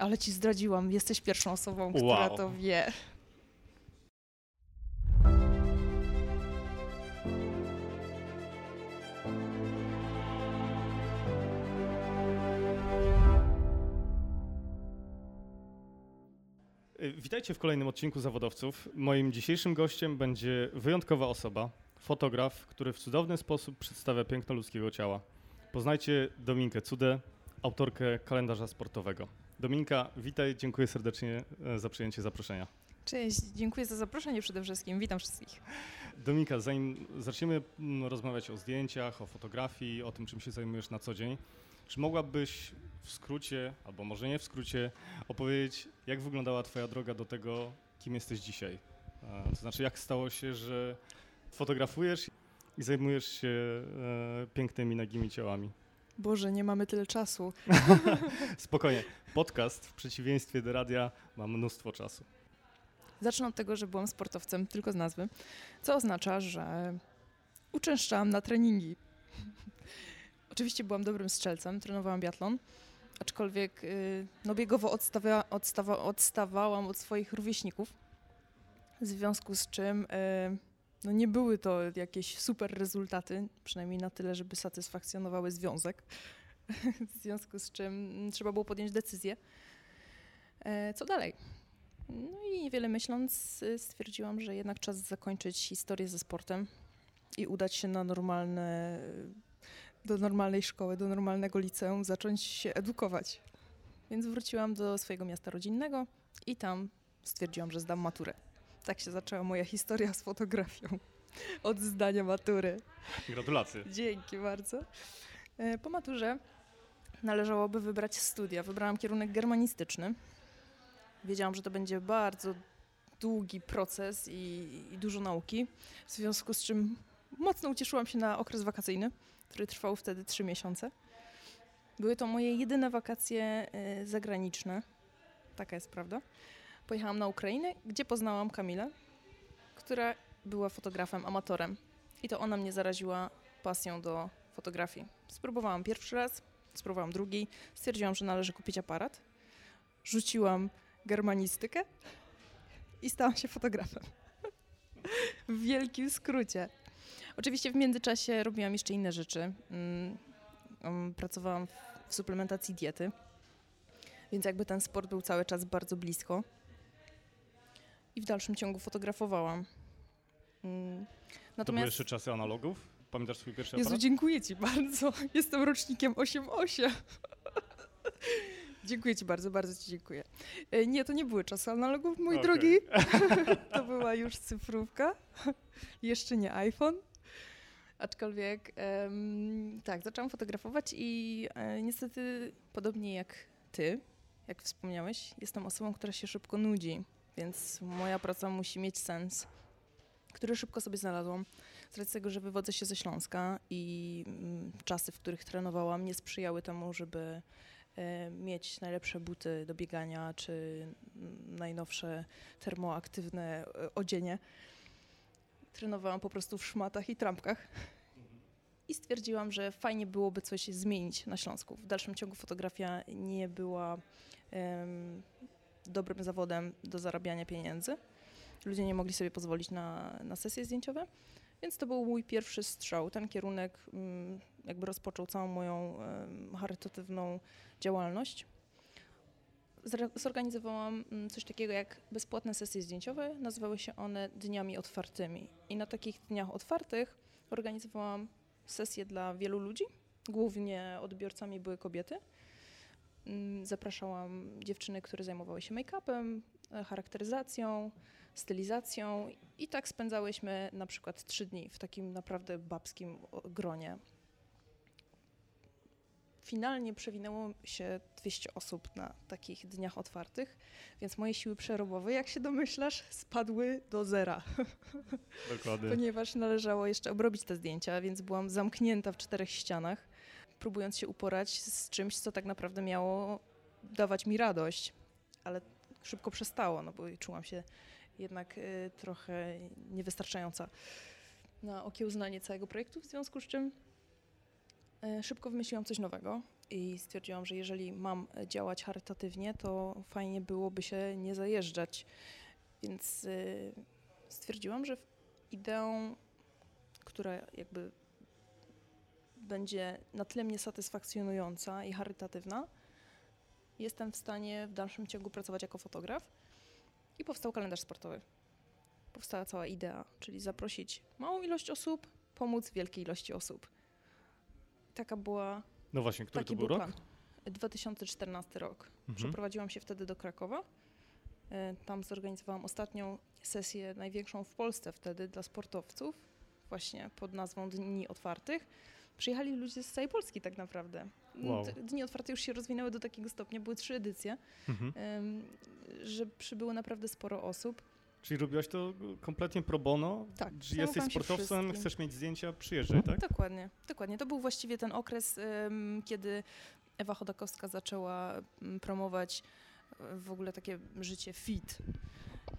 Ale ci zdradziłam, jesteś pierwszą osobą, która Wow. to wie. Witajcie w kolejnym odcinku Zawodowców. Moim dzisiejszym gościem będzie wyjątkowa osoba, fotograf, który w cudowny sposób przedstawia piękno ludzkiego ciała. Poznajcie Dominkę Cudę, autorkę kalendarza sportowego. Dominka, witaj, dziękuję serdecznie e, za przyjęcie zaproszenia. Cześć, dziękuję za zaproszenie przede wszystkim. Witam wszystkich. Dominika, zanim zaczniemy mm, rozmawiać o zdjęciach, o fotografii, o tym, czym się zajmujesz na co dzień, czy mogłabyś w skrócie, albo może nie w skrócie, opowiedzieć, jak wyglądała Twoja droga do tego, kim jesteś dzisiaj? E, To znaczy, jak stało się, że fotografujesz i zajmujesz się e, pięknymi, nagimi ciałami? Boże, nie mamy tyle czasu. Spokojnie, podcast w przeciwieństwie do radia ma mnóstwo czasu. Zacznę od tego, że byłam sportowcem, tylko z nazwy, co oznacza, że uczęszczałam na treningi. Oczywiście byłam dobrym strzelcem, trenowałam biatlon, aczkolwiek y, no, biegowo odstawia, odstawa, odstawałam od swoich rówieśników, w związku z czym y, no, nie były to jakieś super rezultaty, przynajmniej na tyle, żeby satysfakcjonowały związek, w związku z czym mm, trzeba było podjąć decyzję, e, co dalej. No i niewiele myśląc, y, stwierdziłam, że jednak czas zakończyć historię ze sportem i udać się na normalne, do normalnej szkoły, do normalnego liceum, zacząć się edukować. Więc wróciłam do swojego miasta rodzinnego i tam stwierdziłam, że zdam maturę. Tak się zaczęła moja historia z fotografią. Od zdania matury. Gratulacje. Dzięki bardzo. E, Po maturze należałoby wybrać studia. Wybrałam kierunek germanistyczny. Wiedziałam, że to będzie bardzo długi proces i, i dużo nauki, w związku z czym mocno ucieszyłam się na okres wakacyjny, który trwał wtedy trzy miesiące. Były to moje jedyne wakacje e, zagraniczne. Taka jest prawda. Pojechałam na Ukrainę, gdzie poznałam Kamilę, która była fotografem, amatorem. I to ona mnie zaraziła pasją do fotografii. Spróbowałam pierwszy raz, spróbowałam drugi, stwierdziłam, że należy kupić aparat. Rzuciłam germanistykę i stałam się fotografem. W wielkim skrócie. Oczywiście w międzyczasie robiłam jeszcze inne rzeczy. Mm, um, Pracowałam w suplementacji diety, więc jakby ten sport był cały czas bardzo blisko. I w dalszym ciągu fotografowałam. Mm, To były jeszcze czasy analogów? Pamiętasz swój pierwszy Jezu, aparat? dziękuję Ci bardzo. Jestem rocznikiem 8-8. dziękuję Ci bardzo, bardzo Ci dziękuję. E, Nie, to nie były czasy analogów, mój Okej. drogi. to była już cyfrówka. Jeszcze nie iPhone. Aczkolwiek em, tak, zaczęłam fotografować i e, niestety podobnie jak Ty, jak wspomniałeś, jestem osobą, która się szybko nudzi, więc moja praca musi mieć sens, który szybko sobie znalazłam. Z racji tego, że wywodzę się ze Śląska i mm, czasy, w których trenowałam, nie sprzyjały temu, żeby e, mieć najlepsze buty do biegania czy mm, najnowsze termoaktywne e, odzienie. Trenowałam po prostu w szmatach i trampkach. I stwierdziłam, że fajnie byłoby coś zmienić na Śląsku. W dalszym ciągu fotografia nie była dobrym zawodem do zarabiania pieniędzy. Ludzie nie mogli sobie pozwolić na, na sesje zdjęciowe. Więc to był mój pierwszy strzał. Ten kierunek mm, jakby rozpoczął całą moją charytatywną działalność. Zorganizowałam mm, coś takiego jak bezpłatne sesje zdjęciowe. Nazywały się one dniami otwartymi. I na takich dniach otwartych organizowałam sesje dla wielu ludzi. Głównie odbiorcami były kobiety. Mm, Zapraszałam dziewczyny, które zajmowały się make-upem, e, charakteryzacją, stylizacją i tak spędzałyśmy na przykład trzy dni w takim naprawdę babskim gronie. Finalnie przewinęło się 200 osób na takich dniach otwartych, więc moje siły przerobowe, jak się domyślasz, spadły do zera, Dokładnie. ponieważ należało jeszcze obrobić te zdjęcia, więc byłam zamknięta w czterech ścianach, próbując się uporać z czymś, co tak naprawdę miało dawać mi radość, ale szybko przestało, no bo czułam się jednak y, trochę niewystarczająca na okiełznanie całego projektu, w związku z czym y, szybko wymyśliłam coś nowego I stwierdziłam, że jeżeli mam działać charytatywnie, to fajnie byłoby się nie zajeżdżać. Więc y, stwierdziłam, że ideą, która jakby będzie na tyle mnie satysfakcjonująca i charytatywna, jestem w stanie w dalszym ciągu pracować jako fotograf. I powstał kalendarz sportowy. Powstała cała idea, czyli zaprosić małą ilość osób, pomóc wielkiej ilości osób. Taka była. No właśnie, który to był rok? plan. 2014 rok. Mhm. Przeprowadziłam się wtedy do Krakowa. E, Tam zorganizowałam ostatnią sesję, największą w Polsce wtedy dla sportowców, właśnie pod nazwą Dni Otwartych. Przyjechali ludzie z całej Polski tak naprawdę. Wow. Dni Otwarte już się rozwinęły do takiego stopnia, były trzy edycje, Mhm. że przybyło naprawdę sporo osób. Czyli robiłaś to kompletnie pro bono? Tak, Że jesteś sportowcem, wszystkim. chcesz mieć zdjęcia, przyjeżdżaj, tak? Dokładnie, dokładnie. To był właściwie ten okres, kiedy Ewa Chodakowska zaczęła em, promować e, w ogóle takie życie fit.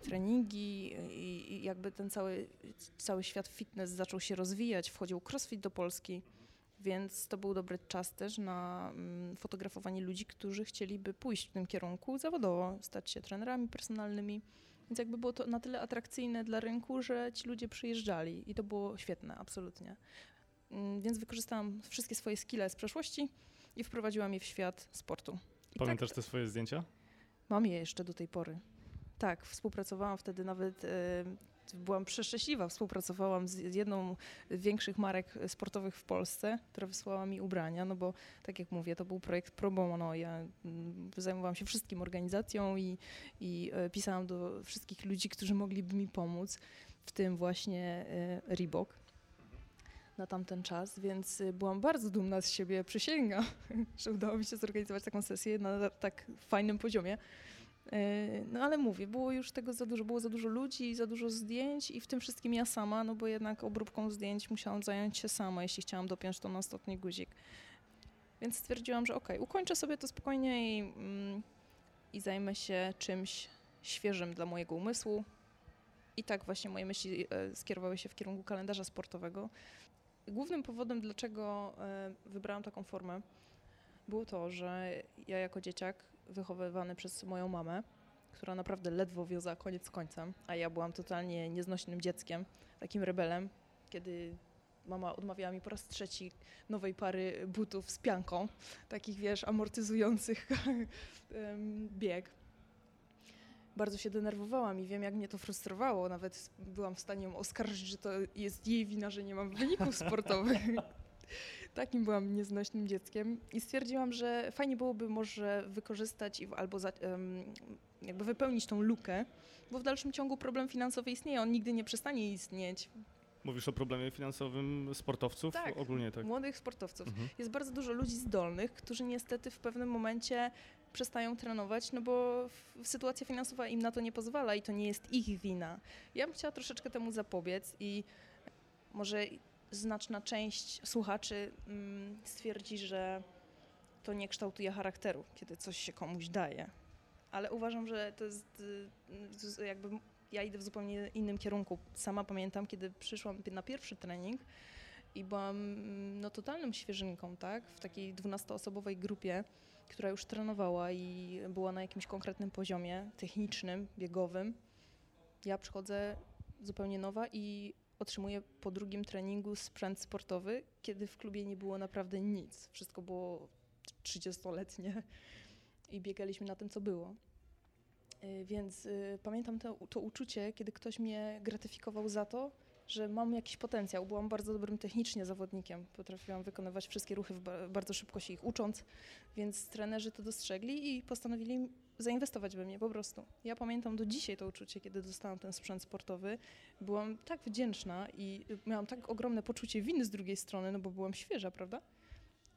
Treningi i, i jakby ten cały, cały świat fitness zaczął się rozwijać, wchodził crossfit do Polski, więc to był dobry czas też na mm, fotografowanie ludzi, którzy chcieliby pójść w tym kierunku zawodowo, stać się trenerami personalnymi. Więc jakby było to na tyle atrakcyjne dla rynku, że ci ludzie przyjeżdżali i to było świetne, absolutnie. Mm, Więc wykorzystałam wszystkie swoje skille z przeszłości i wprowadziłam je w świat sportu. I Pamiętasz tak, te swoje zdjęcia? mam je jeszcze do tej pory. Tak, współpracowałam wtedy nawet, e, byłam przeszczęśliwa, współpracowałam z jedną z większych marek sportowych w Polsce, która wysłała mi ubrania, no bo tak jak mówię, to był projekt pro bono, ja mm, zajmowałam się wszystkim organizacją i, i e, pisałam do wszystkich ludzi, którzy mogliby mi pomóc, w tym właśnie e, Reebok na tamten czas, więc y, byłam bardzo dumna z siebie, przysięgam, że udało mi się zorganizować taką sesję na tak fajnym poziomie. E, No ale mówię, było już tego za dużo, było za dużo ludzi, za dużo zdjęć i w tym wszystkim ja sama, no bo jednak obróbką zdjęć musiałam zająć się sama, jeśli chciałam dopiąć to na ostatni guzik. Więc stwierdziłam, że okej, ukończę sobie to spokojnie i, mm, i zajmę się czymś świeżym dla mojego umysłu. I tak właśnie moje myśli e, skierowały się w kierunku kalendarza sportowego. Głównym powodem, dlaczego e, wybrałam taką formę, było to, że ja jako dzieciak wychowywany przez moją mamę, która naprawdę ledwo wiązała koniec z końcem, a ja byłam totalnie nieznośnym dzieckiem, takim rebelem, kiedy mama odmawiała mi po raz trzeci nowej pary butów z pianką, takich wiesz, amortyzujących bieg. Bardzo się denerwowałam i wiem, jak mnie to frustrowało. Nawet byłam w stanie ją oskarżyć, że to jest jej wina, że nie mam wyników sportowych. Takim byłam nieznośnym dzieckiem i stwierdziłam, że fajnie byłoby może wykorzystać i albo za, jakby wypełnić tą lukę, bo w dalszym ciągu problem finansowy istnieje, on nigdy nie przestanie istnieć. Mówisz o problemie finansowym sportowców? Tak. Ogólnie tak. Młodych sportowców. Mhm. Jest bardzo dużo ludzi zdolnych, którzy niestety w pewnym momencie przestają trenować, no bo w- sytuacja finansowa im na to nie pozwala i to nie jest ich wina. Ja bym chciała troszeczkę temu zapobiec i może znaczna część słuchaczy mm, stwierdzi, że to nie kształtuje charakteru, kiedy coś się komuś daje. Ale uważam, że to jest y, jakby ja idę w zupełnie innym kierunku. Sama pamiętam, kiedy przyszłam na pierwszy trening i byłam mm, no, totalnym świeżynką, tak? W takiej 12-osobowej grupie, która już trenowała i była na jakimś konkretnym poziomie technicznym, biegowym. Ja przychodzę zupełnie nowa i otrzymuję po drugim treningu sprzęt sportowy, kiedy w klubie nie było naprawdę nic. Wszystko było 30-letnie i biegaliśmy na tym, co było. Y, Więc y, pamiętam to, to uczucie, kiedy ktoś mnie gratyfikował za to, że mam jakiś potencjał. Byłam bardzo dobrym technicznie zawodnikiem. Potrafiłam wykonywać wszystkie ruchy bardzo szybko się ich ucząc, więc trenerzy to dostrzegli i postanowili zainwestować we mnie po prostu. Ja pamiętam do dzisiaj to uczucie, kiedy dostałam ten sprzęt sportowy. Byłam tak wdzięczna i miałam tak ogromne poczucie winy z drugiej strony, no bo byłam świeża, prawda?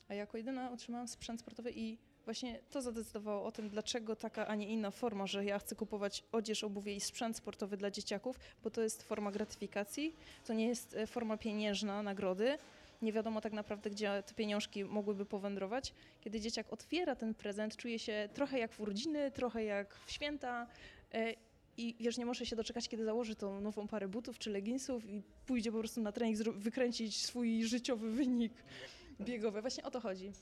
A jako jedyna otrzymałam sprzęt sportowy i właśnie to zadecydowało o tym, dlaczego taka, a nie inna forma, że ja chcę kupować odzież, obuwie i sprzęt sportowy dla dzieciaków, bo to jest forma gratyfikacji, to nie jest e, forma pieniężna, nagrody. Nie wiadomo tak naprawdę, gdzie te pieniążki mogłyby powędrować. Kiedy dzieciak otwiera ten prezent, czuje się trochę jak w urodziny, trochę jak w święta. e, I wiesz, nie może się doczekać, kiedy założy tą nową parę butów czy leginsów i pójdzie po prostu na trening, wykręcić swój życiowy wynik biegowy. Właśnie o to chodzi.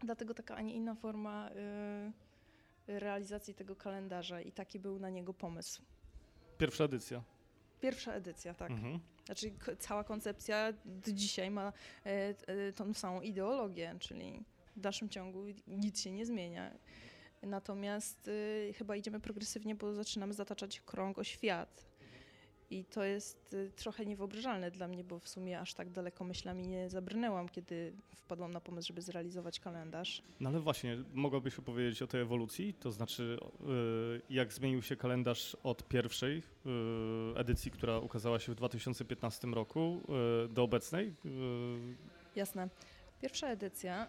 Dlatego taka, a nie inna forma y, realizacji tego kalendarza i taki był na niego pomysł. Pierwsza edycja. Pierwsza edycja, tak. Mhm. Znaczy cała koncepcja dzisiaj ma e, e, tą samą ideologię, czyli w dalszym ciągu nic się nie zmienia. Natomiast y, chyba idziemy progresywnie, bo zaczynamy zataczać krąg o świat. I to jest y, trochę niewyobrażalne dla mnie, bo w sumie aż tak daleko myślami nie zabrnęłam, kiedy wpadłam na pomysł, żeby zrealizować kalendarz. No ale właśnie, mogłabyś opowiedzieć o tej ewolucji? To znaczy, y, jak zmienił się kalendarz od pierwszej y, edycji, która ukazała się w 2015 roku, do obecnej? Jasne. Pierwsza edycja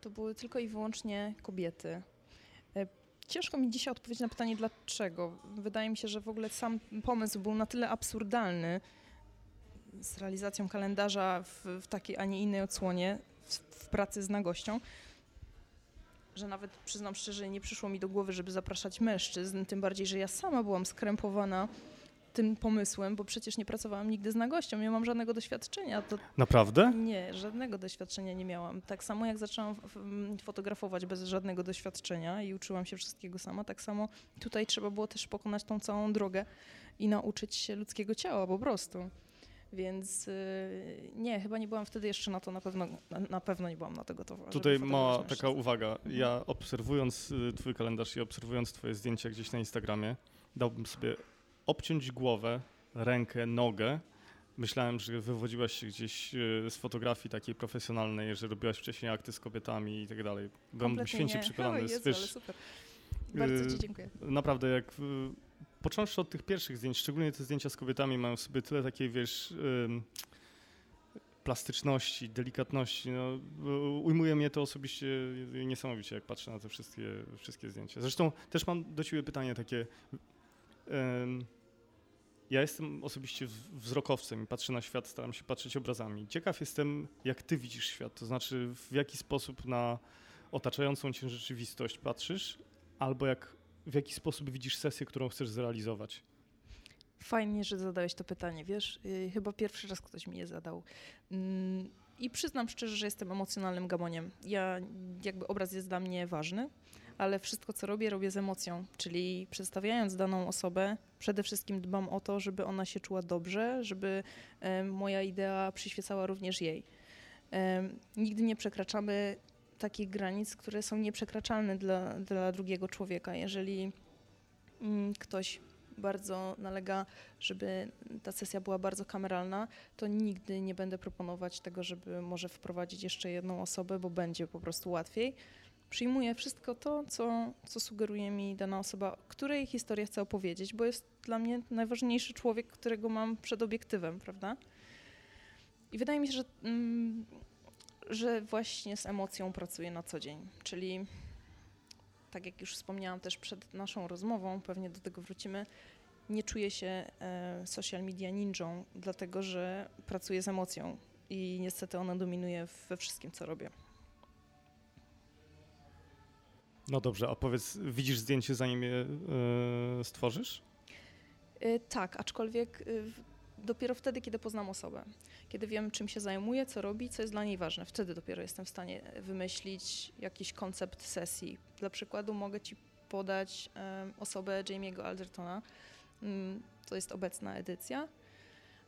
to były tylko i wyłącznie kobiety. Ciężko mi dzisiaj odpowiedzieć na pytanie dlaczego. Wydaje mi się, że w ogóle sam pomysł był na tyle absurdalny z realizacją kalendarza w, w takiej, a nie innej odsłonie, w, w pracy z nagością, że nawet przyznam szczerze, nie przyszło mi do głowy, żeby zapraszać mężczyzn, tym bardziej, że ja sama byłam skrępowana tym pomysłem, bo przecież nie pracowałam nigdy z nagością, nie mam żadnego doświadczenia. To Naprawdę? nie, żadnego doświadczenia nie miałam. Tak samo jak zaczęłam fotografować bez żadnego doświadczenia i uczyłam się wszystkiego sama, tak samo tutaj trzeba było też pokonać tą całą drogę i nauczyć się ludzkiego ciała po prostu. Więc yy, nie, chyba nie byłam wtedy jeszcze na to, na pewno, na, na pewno nie byłam na to gotowa. Tutaj mała taka uwaga. Mhm. Ja obserwując y, twój kalendarz i obserwując twoje zdjęcia gdzieś na Instagramie, dałbym sobie obciąć głowę, rękę, nogę. Myślałem, że wywodziłaś się gdzieś y, z fotografii takiej profesjonalnej, że robiłaś wcześniej akty z kobietami i tak dalej. Byłem święcie nie. przekonany. O, Jezu, Wiesz, ale super. Bardzo Ci dziękuję. Naprawdę, jak y, począwszy od tych pierwszych zdjęć, szczególnie te zdjęcia z kobietami mają w sobie tyle takiej, wiesz, plastyczności, delikatności. No, ujmuje mnie to osobiście niesamowicie, jak patrzę na te wszystkie, wszystkie zdjęcia. Zresztą też mam do ciebie pytanie takie. Ja jestem osobiście wzrokowcem i patrzę na świat, staram się patrzeć obrazami. Ciekaw jestem, jak ty widzisz świat, to znaczy w jaki sposób na otaczającą cię rzeczywistość patrzysz, albo jak, w jaki sposób widzisz sesję, którą chcesz zrealizować. Fajnie, że zadałeś to pytanie, wiesz, yy, chyba pierwszy raz ktoś mi je zadał. Mm, I przyznam szczerze, że jestem emocjonalnym gamoniem. Ja, jakby obraz jest dla mnie ważny, ale wszystko, co robię, robię z emocją. Czyli przedstawiając daną osobę, przede wszystkim dbam o to, żeby ona się czuła dobrze, żeby em, moja idea przyświecała również jej. Em, nigdy nie przekraczamy takich granic, które są nieprzekraczalne dla, dla drugiego człowieka. Jeżeli mm, ktoś bardzo nalega, żeby ta sesja była bardzo kameralna, to nigdy nie będę proponować tego, żeby może wprowadzić jeszcze jedną osobę, bo będzie po prostu łatwiej. Przyjmuję wszystko to, co, co sugeruje mi dana osoba, której historię chcę opowiedzieć, bo jest dla mnie najważniejszy człowiek, którego mam przed obiektywem, prawda? I wydaje mi się, że, mm, że właśnie z emocją pracuję na co dzień, czyli tak jak już wspomniałam też przed naszą rozmową, pewnie do tego wrócimy, nie czuję się e, social media ninją, dlatego że pracuję z emocją i niestety ona dominuje we wszystkim, co robię. No dobrze, a powiedz, widzisz zdjęcie zanim je e, stworzysz? Y, Tak, aczkolwiek w- dopiero wtedy, kiedy poznam osobę, kiedy wiem, czym się zajmuje, co robi, co jest dla niej ważne, wtedy dopiero jestem w stanie wymyślić jakiś koncept sesji. Dla przykładu mogę Ci podać osobę Jamie'ego Aldertona. Mm, To jest obecna edycja.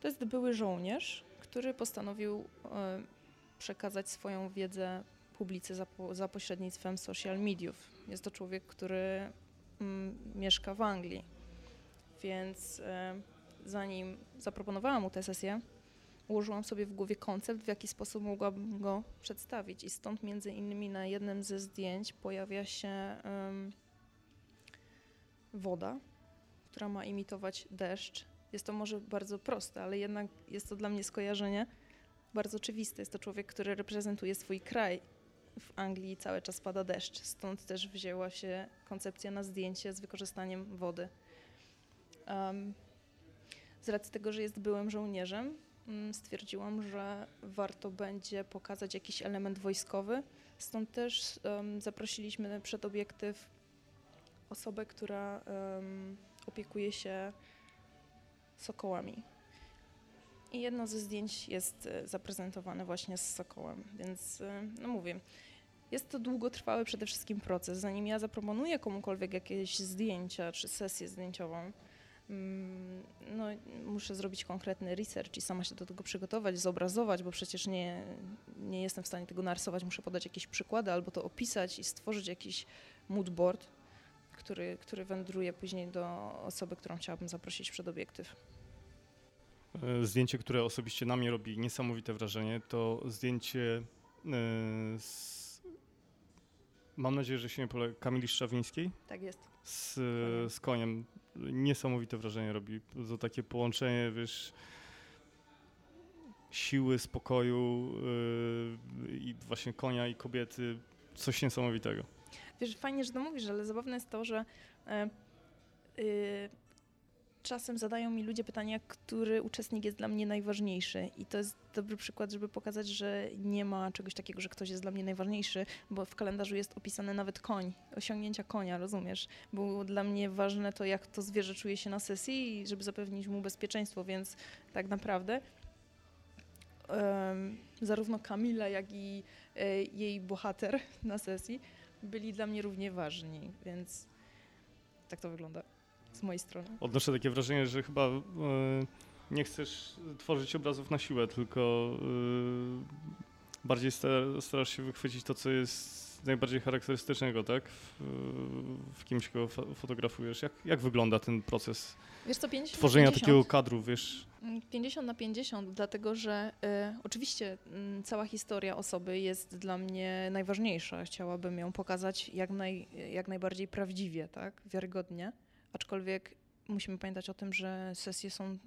To jest były żołnierz, który postanowił przekazać swoją wiedzę publicy za, za pośrednictwem social mediów. Jest to człowiek, który mm, mieszka w Anglii więc e, zanim zaproponowałam mu tę sesję, ułożyłam sobie w głowie koncept, w jaki sposób mogłabym go przedstawić. I stąd między innymi na jednym ze zdjęć pojawia się em, woda, która ma imitować deszcz. Jest to może bardzo proste, ale jednak jest to dla mnie skojarzenie bardzo oczywiste. Jest to człowiek, który reprezentuje swój kraj. W Anglii cały czas pada deszcz, stąd też wzięła się koncepcja na zdjęcie z wykorzystaniem wody. Em, z racji tego, że jest byłym żołnierzem, mm, stwierdziłam, że warto będzie pokazać jakiś element wojskowy. Stąd też em, zaprosiliśmy przed obiektyw osobę, która em, opiekuje się sokołami. I jedno ze zdjęć jest e, zaprezentowane właśnie z sokołem, więc e, no mówię, jest to długotrwały przede wszystkim proces. Zanim ja zaproponuję komukolwiek jakieś zdjęcia czy sesję zdjęciową, mm, no, muszę zrobić konkretny research i sama się do tego przygotować, zobrazować, bo przecież nie, nie jestem w stanie tego narysować. Muszę podać jakieś przykłady albo to opisać i stworzyć jakiś moodboard, który, który wędruje później do osoby, którą chciałabym zaprosić przed obiektyw. E, zdjęcie, które osobiście na mnie robi niesamowite wrażenie, to zdjęcie e, z, mam nadzieję, że się nie pole Kamili Szczawińskiej. Tak jest. Z, z koniem. Niesamowite wrażenie robi. To takie połączenie, wiesz, siły, spokoju yy, i właśnie konia i kobiety. Coś niesamowitego. Wiesz, fajnie, że to mówisz, ale zabawne jest to, że yy, yy, czasem zadają mi ludzie pytania, który uczestnik jest dla mnie najważniejszy. I to jest dobry przykład, żeby pokazać, że nie ma czegoś takiego, że ktoś jest dla mnie najważniejszy, bo w kalendarzu jest opisany nawet koń, osiągnięcia konia, rozumiesz? Było dla mnie ważne to, jak to zwierzę czuje się na sesji i żeby zapewnić mu bezpieczeństwo, więc tak naprawdę um, zarówno Kamila, jak i e, jej bohater na sesji byli dla mnie równie ważni, więc tak to wygląda z mojej strony. Odnoszę takie wrażenie, że chyba e, nie chcesz tworzyć obrazów na siłę, tylko e, bardziej starasz się wychwycić to, co jest najbardziej charakterystycznego, tak? W, w kimś, kogo fotografujesz. Jak, jak wygląda ten proces wiesz co, 50 tworzenia 50. takiego kadru, wiesz? 50 na 50, dlatego że y, oczywiście y, cała historia osoby jest dla mnie najważniejsza. Chciałabym ją pokazać jak, naj, jak najbardziej prawdziwie, tak? Wiarygodnie. Aczkolwiek musimy pamiętać o tym, że sesje są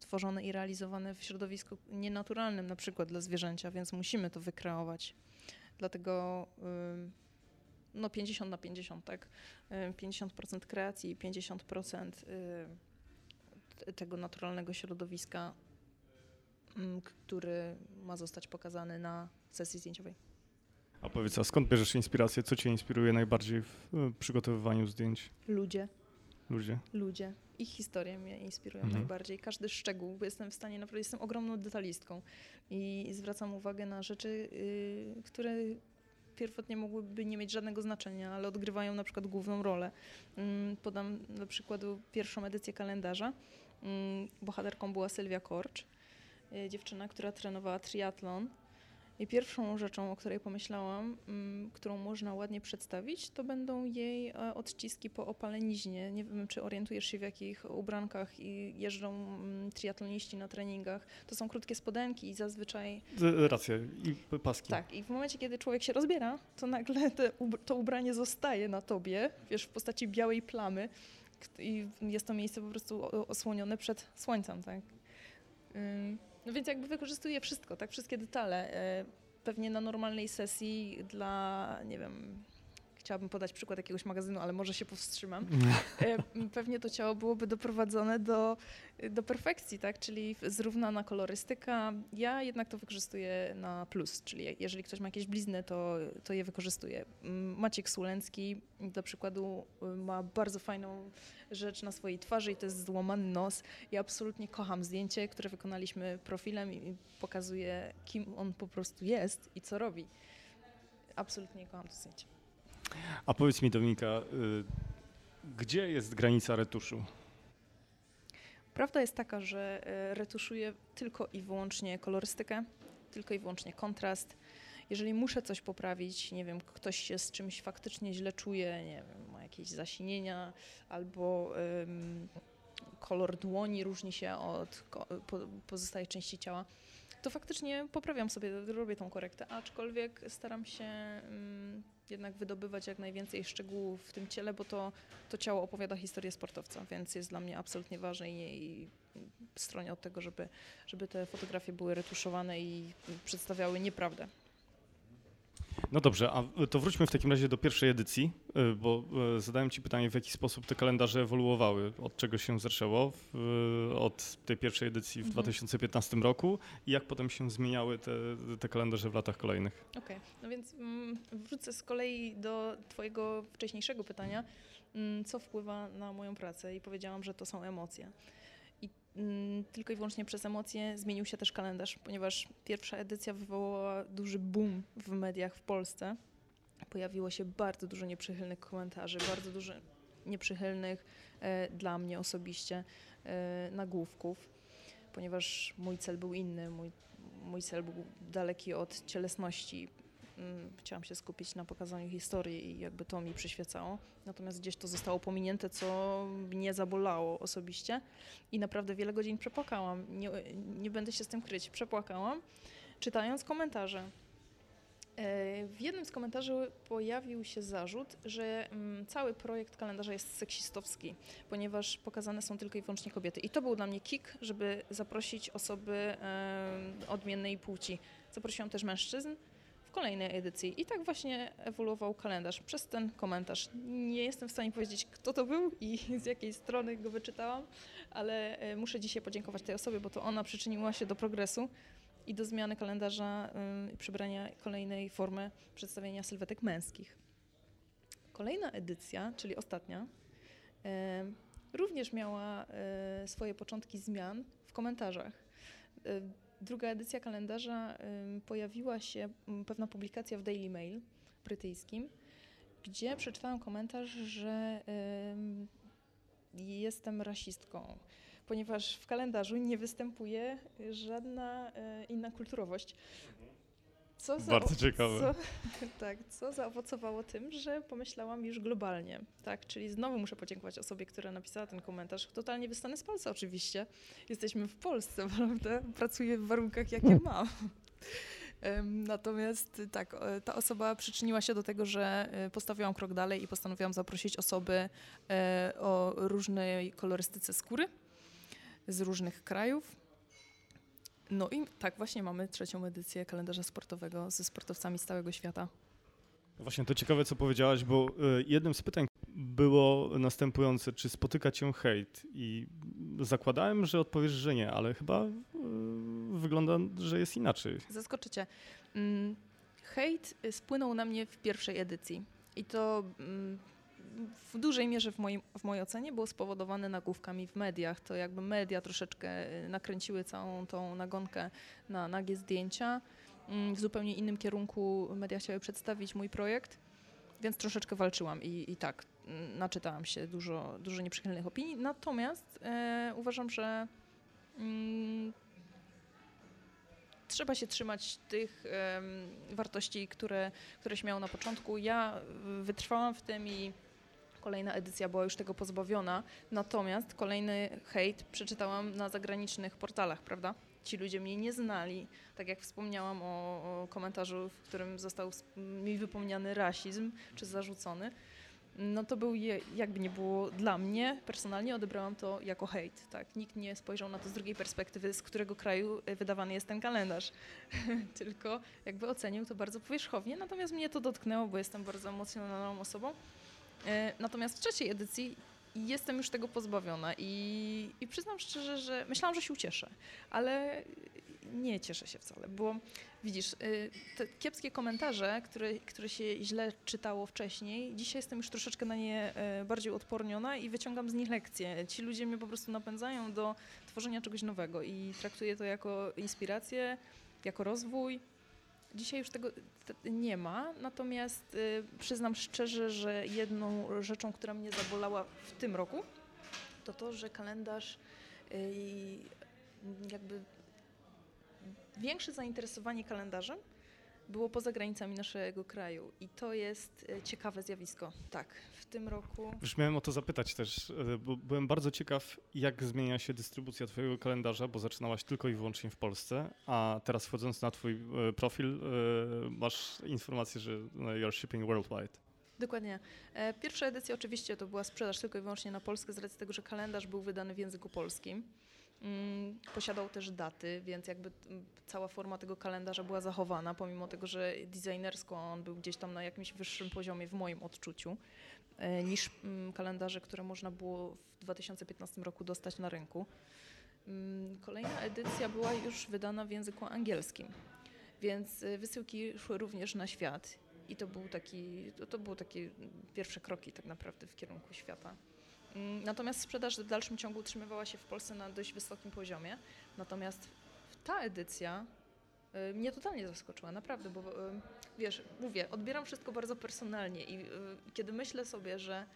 tworzone i realizowane w środowisku nienaturalnym, na przykład dla zwierzęcia, więc musimy to wykreować. Dlatego no 50 na 50, tak? 50% kreacji, 50% tego naturalnego środowiska, który ma zostać pokazany na sesji zdjęciowej. A powiedz, a skąd bierzesz inspirację? Co cię inspiruje najbardziej w przygotowywaniu zdjęć? Ludzie. Ludzie. Ludzie. Ich historie mnie inspirują mhm. najbardziej. Każdy szczegół, bo jestem w stanie, naprawdę jestem ogromną detalistką i zwracam uwagę na rzeczy, yy, które pierwotnie mogłyby nie mieć żadnego znaczenia, ale odgrywają na przykład główną rolę. Yy, podam na przykładu pierwszą edycję kalendarza. Yy, bohaterką była Sylwia Korcz, y, dziewczyna, która trenowała triatlon i pierwszą rzeczą, o której pomyślałam, mm, którą można ładnie przedstawić, to będą jej e, odciski po opaleniźnie. Nie wiem, czy orientujesz się, w jakich ubrankach jeżdżą mm, triatloniści na treningach. To są krótkie spodenki i zazwyczaj... Racja, i paski. Tak, i w momencie, kiedy człowiek się rozbiera, to nagle te, to ubranie zostaje na tobie, wiesz, w postaci białej plamy i jest to miejsce po prostu osłonione przed słońcem, tak? No więc jakby wykorzystuję wszystko, tak? Wszystkie detale. E, pewnie na normalnej sesji dla, nie wiem, chciałabym podać przykład jakiegoś magazynu, ale może się powstrzymam. E, pewnie to ciało byłoby doprowadzone do, do perfekcji, tak? Czyli zrównana kolorystyka. Ja jednak to wykorzystuję na plus, czyli jeżeli ktoś ma jakieś blizny, to, to je wykorzystuję. Maciek Sulencki do przykładu ma bardzo fajną rzecz na swojej twarzy i to jest złamany nos. Ja absolutnie kocham zdjęcie, które wykonaliśmy profilem i pokazuje, kim on po prostu jest i co robi. Absolutnie kocham to zdjęcie. A powiedz mi, Dominika, y, gdzie jest granica retuszu? Prawda jest taka, że y, retuszuję tylko i wyłącznie kolorystykę, tylko i wyłącznie kontrast. Jeżeli muszę coś poprawić, nie wiem, ktoś się z czymś faktycznie źle czuje, nie wiem, ma jakieś zasinienia albo ym, kolor dłoni różni się od po, pozostałej części ciała, to faktycznie poprawiam sobie, robię tą korektę, aczkolwiek staram się ym, jednak wydobywać jak najwięcej szczegółów w tym ciele, bo to, to ciało opowiada historię sportowca, więc jest dla mnie absolutnie ważne i, i stronie od tego, żeby, żeby te fotografie były retuszowane i przedstawiały nieprawdę. No dobrze, a to wróćmy w takim razie do pierwszej edycji, y, bo y, zadałem Ci pytanie, w jaki sposób te kalendarze ewoluowały, od czego się zaczęło y, od tej pierwszej edycji w mhm. 2015 roku i jak potem się zmieniały te, te kalendarze w latach kolejnych. Okej, okay. no więc mm, wrócę z kolei do Twojego wcześniejszego pytania, mm, co wpływa na moją pracę i powiedziałam, że to są emocje. Mm, tylko i wyłącznie przez emocje zmienił się też kalendarz, ponieważ pierwsza edycja wywołała duży boom w mediach w Polsce. pojawiło się bardzo dużo nieprzychylnych komentarzy, bardzo dużo nieprzychylnych e, dla mnie osobiście e, nagłówków, ponieważ mój cel był inny, mój, mój cel był daleki od cielesności. Mm, Chciałam się skupić na pokazaniu historii i jakby to mi przyświecało. Natomiast gdzieś to zostało pominięte, co mnie zabolało osobiście i naprawdę wiele godzin przepłakałam. Nie, nie będę się z tym kryć, przepłakałam, czytając komentarze. E, W jednym z komentarzy pojawił się zarzut, że mm, cały projekt kalendarza jest seksistowski, ponieważ pokazane są tylko i wyłącznie kobiety. I to był dla mnie kick, żeby zaprosić osoby odmiennej płci. Zaprosiłam też mężczyzn w kolejnej edycji. I tak właśnie ewoluował kalendarz przez ten komentarz. Nie jestem w stanie powiedzieć, kto to był i z jakiej strony go wyczytałam, ale e, muszę dzisiaj podziękować tej osobie, bo to ona przyczyniła się do progresu i do zmiany kalendarza y, i przybrania kolejnej formy przedstawienia sylwetek męskich. Kolejna edycja, czyli ostatnia, y, również miała y, swoje początki zmian w komentarzach. Druga edycja kalendarza pojawiła się mm, pewna publikacja w Daily Mail brytyjskim, gdzie przeczytałam komentarz, że jestem rasistką ponieważ w kalendarzu nie występuje żadna e, inna kulturowość. Co Bardzo ciekawe. Co, tak, co zaowocowało tym, że pomyślałam już globalnie. Tak, czyli znowu muszę podziękować osobie, która napisała ten komentarz. Totalnie wystanę z palca oczywiście. Jesteśmy w Polsce, prawda? Pracuję w warunkach, jakie mam. Natomiast tak, e, ta osoba przyczyniła się do tego, że e, postawiłam krok dalej i postanowiłam zaprosić osoby e, o różnej kolorystyce skóry z różnych krajów. No i tak właśnie mamy trzecią edycję kalendarza sportowego ze sportowcami z całego świata. Właśnie to ciekawe, co powiedziałaś, bo y, jednym z pytań było następujące, czy spotyka cię hejt? I zakładałem, że odpowiesz, że nie, ale chyba y, wygląda, że jest inaczej. Zaskoczycie. Mm, Hejt y, spłynął na mnie w pierwszej edycji i to mm, w dużej mierze w, moim, w mojej ocenie było spowodowane nagłówkami w mediach. To jakby media troszeczkę y, nakręciły całą tą nagonkę na nagie zdjęcia. Mm, W zupełnie innym kierunku media chciały przedstawić mój projekt, więc troszeczkę walczyłam i, i tak, mm, naczytałam się dużo, dużo nieprzychylnych opinii. Natomiast e, uważam, że mm, trzeba się trzymać tych em, wartości, które, które miało na początku. Ja wytrwałam w tym i kolejna edycja była już tego pozbawiona. Natomiast kolejny hejt przeczytałam na zagranicznych portalach, prawda? Ci ludzie mnie nie znali. Tak jak wspomniałam o, o komentarzu, w którym został mi wypomniany rasizm, czy zarzucony. No to był, je, jakby nie było dla mnie, personalnie odebrałam to jako hejt. Tak? Nikt nie spojrzał na to z drugiej perspektywy, z którego kraju e, wydawany jest ten kalendarz. Tylko jakby ocenił to bardzo powierzchownie, natomiast mnie to dotknęło, bo jestem bardzo emocjonalną osobą. E, Natomiast w trzeciej edycji jestem już tego pozbawiona i, i przyznam szczerze, że myślałam, że się ucieszę, ale nie cieszę się wcale, bo widzisz, y, te kiepskie komentarze, które, które się źle czytało wcześniej, dzisiaj jestem już troszeczkę na nie e, bardziej odporniona i wyciągam z nich lekcje. Ci ludzie mnie po prostu napędzają do tworzenia czegoś nowego i traktuję to jako inspirację, jako rozwój. Dzisiaj już tego te- nie ma, natomiast y, przyznam szczerze, że jedną rzeczą, która mnie zabolała w tym roku, to to, że kalendarz y, jakby większe zainteresowanie kalendarzem było poza granicami naszego kraju i to jest y, ciekawe zjawisko. Tak, w tym roku Już miałem o to zapytać też, e, bo byłem bardzo ciekaw, jak zmienia się dystrybucja twojego kalendarza, bo zaczynałaś tylko i wyłącznie w Polsce, a teraz wchodząc na twój e, profil e, masz informację, że no, you're shipping worldwide. Dokładnie. E, Pierwsza edycja oczywiście to była sprzedaż tylko i wyłącznie na Polskę z racji tego, że kalendarz był wydany w języku polskim. Mm, Posiadał też daty, więc jakby mm, cała forma tego kalendarza była zachowana, pomimo tego, że designersko on był gdzieś tam na jakimś wyższym poziomie w moim odczuciu e, niż mm, kalendarze, które można było w 2015 roku dostać na rynku. Kolejna edycja była już wydana w języku angielskim, więc e, wysyłki szły również na świat i to był taki, to, to były takie pierwsze kroki tak naprawdę w kierunku świata. Mm, Natomiast sprzedaż w dalszym ciągu utrzymywała się w Polsce na dość wysokim poziomie. Natomiast ta edycja y, mnie totalnie zaskoczyła, naprawdę, bo y, wiesz, mówię, odbieram wszystko bardzo personalnie i y, kiedy myślę sobie, że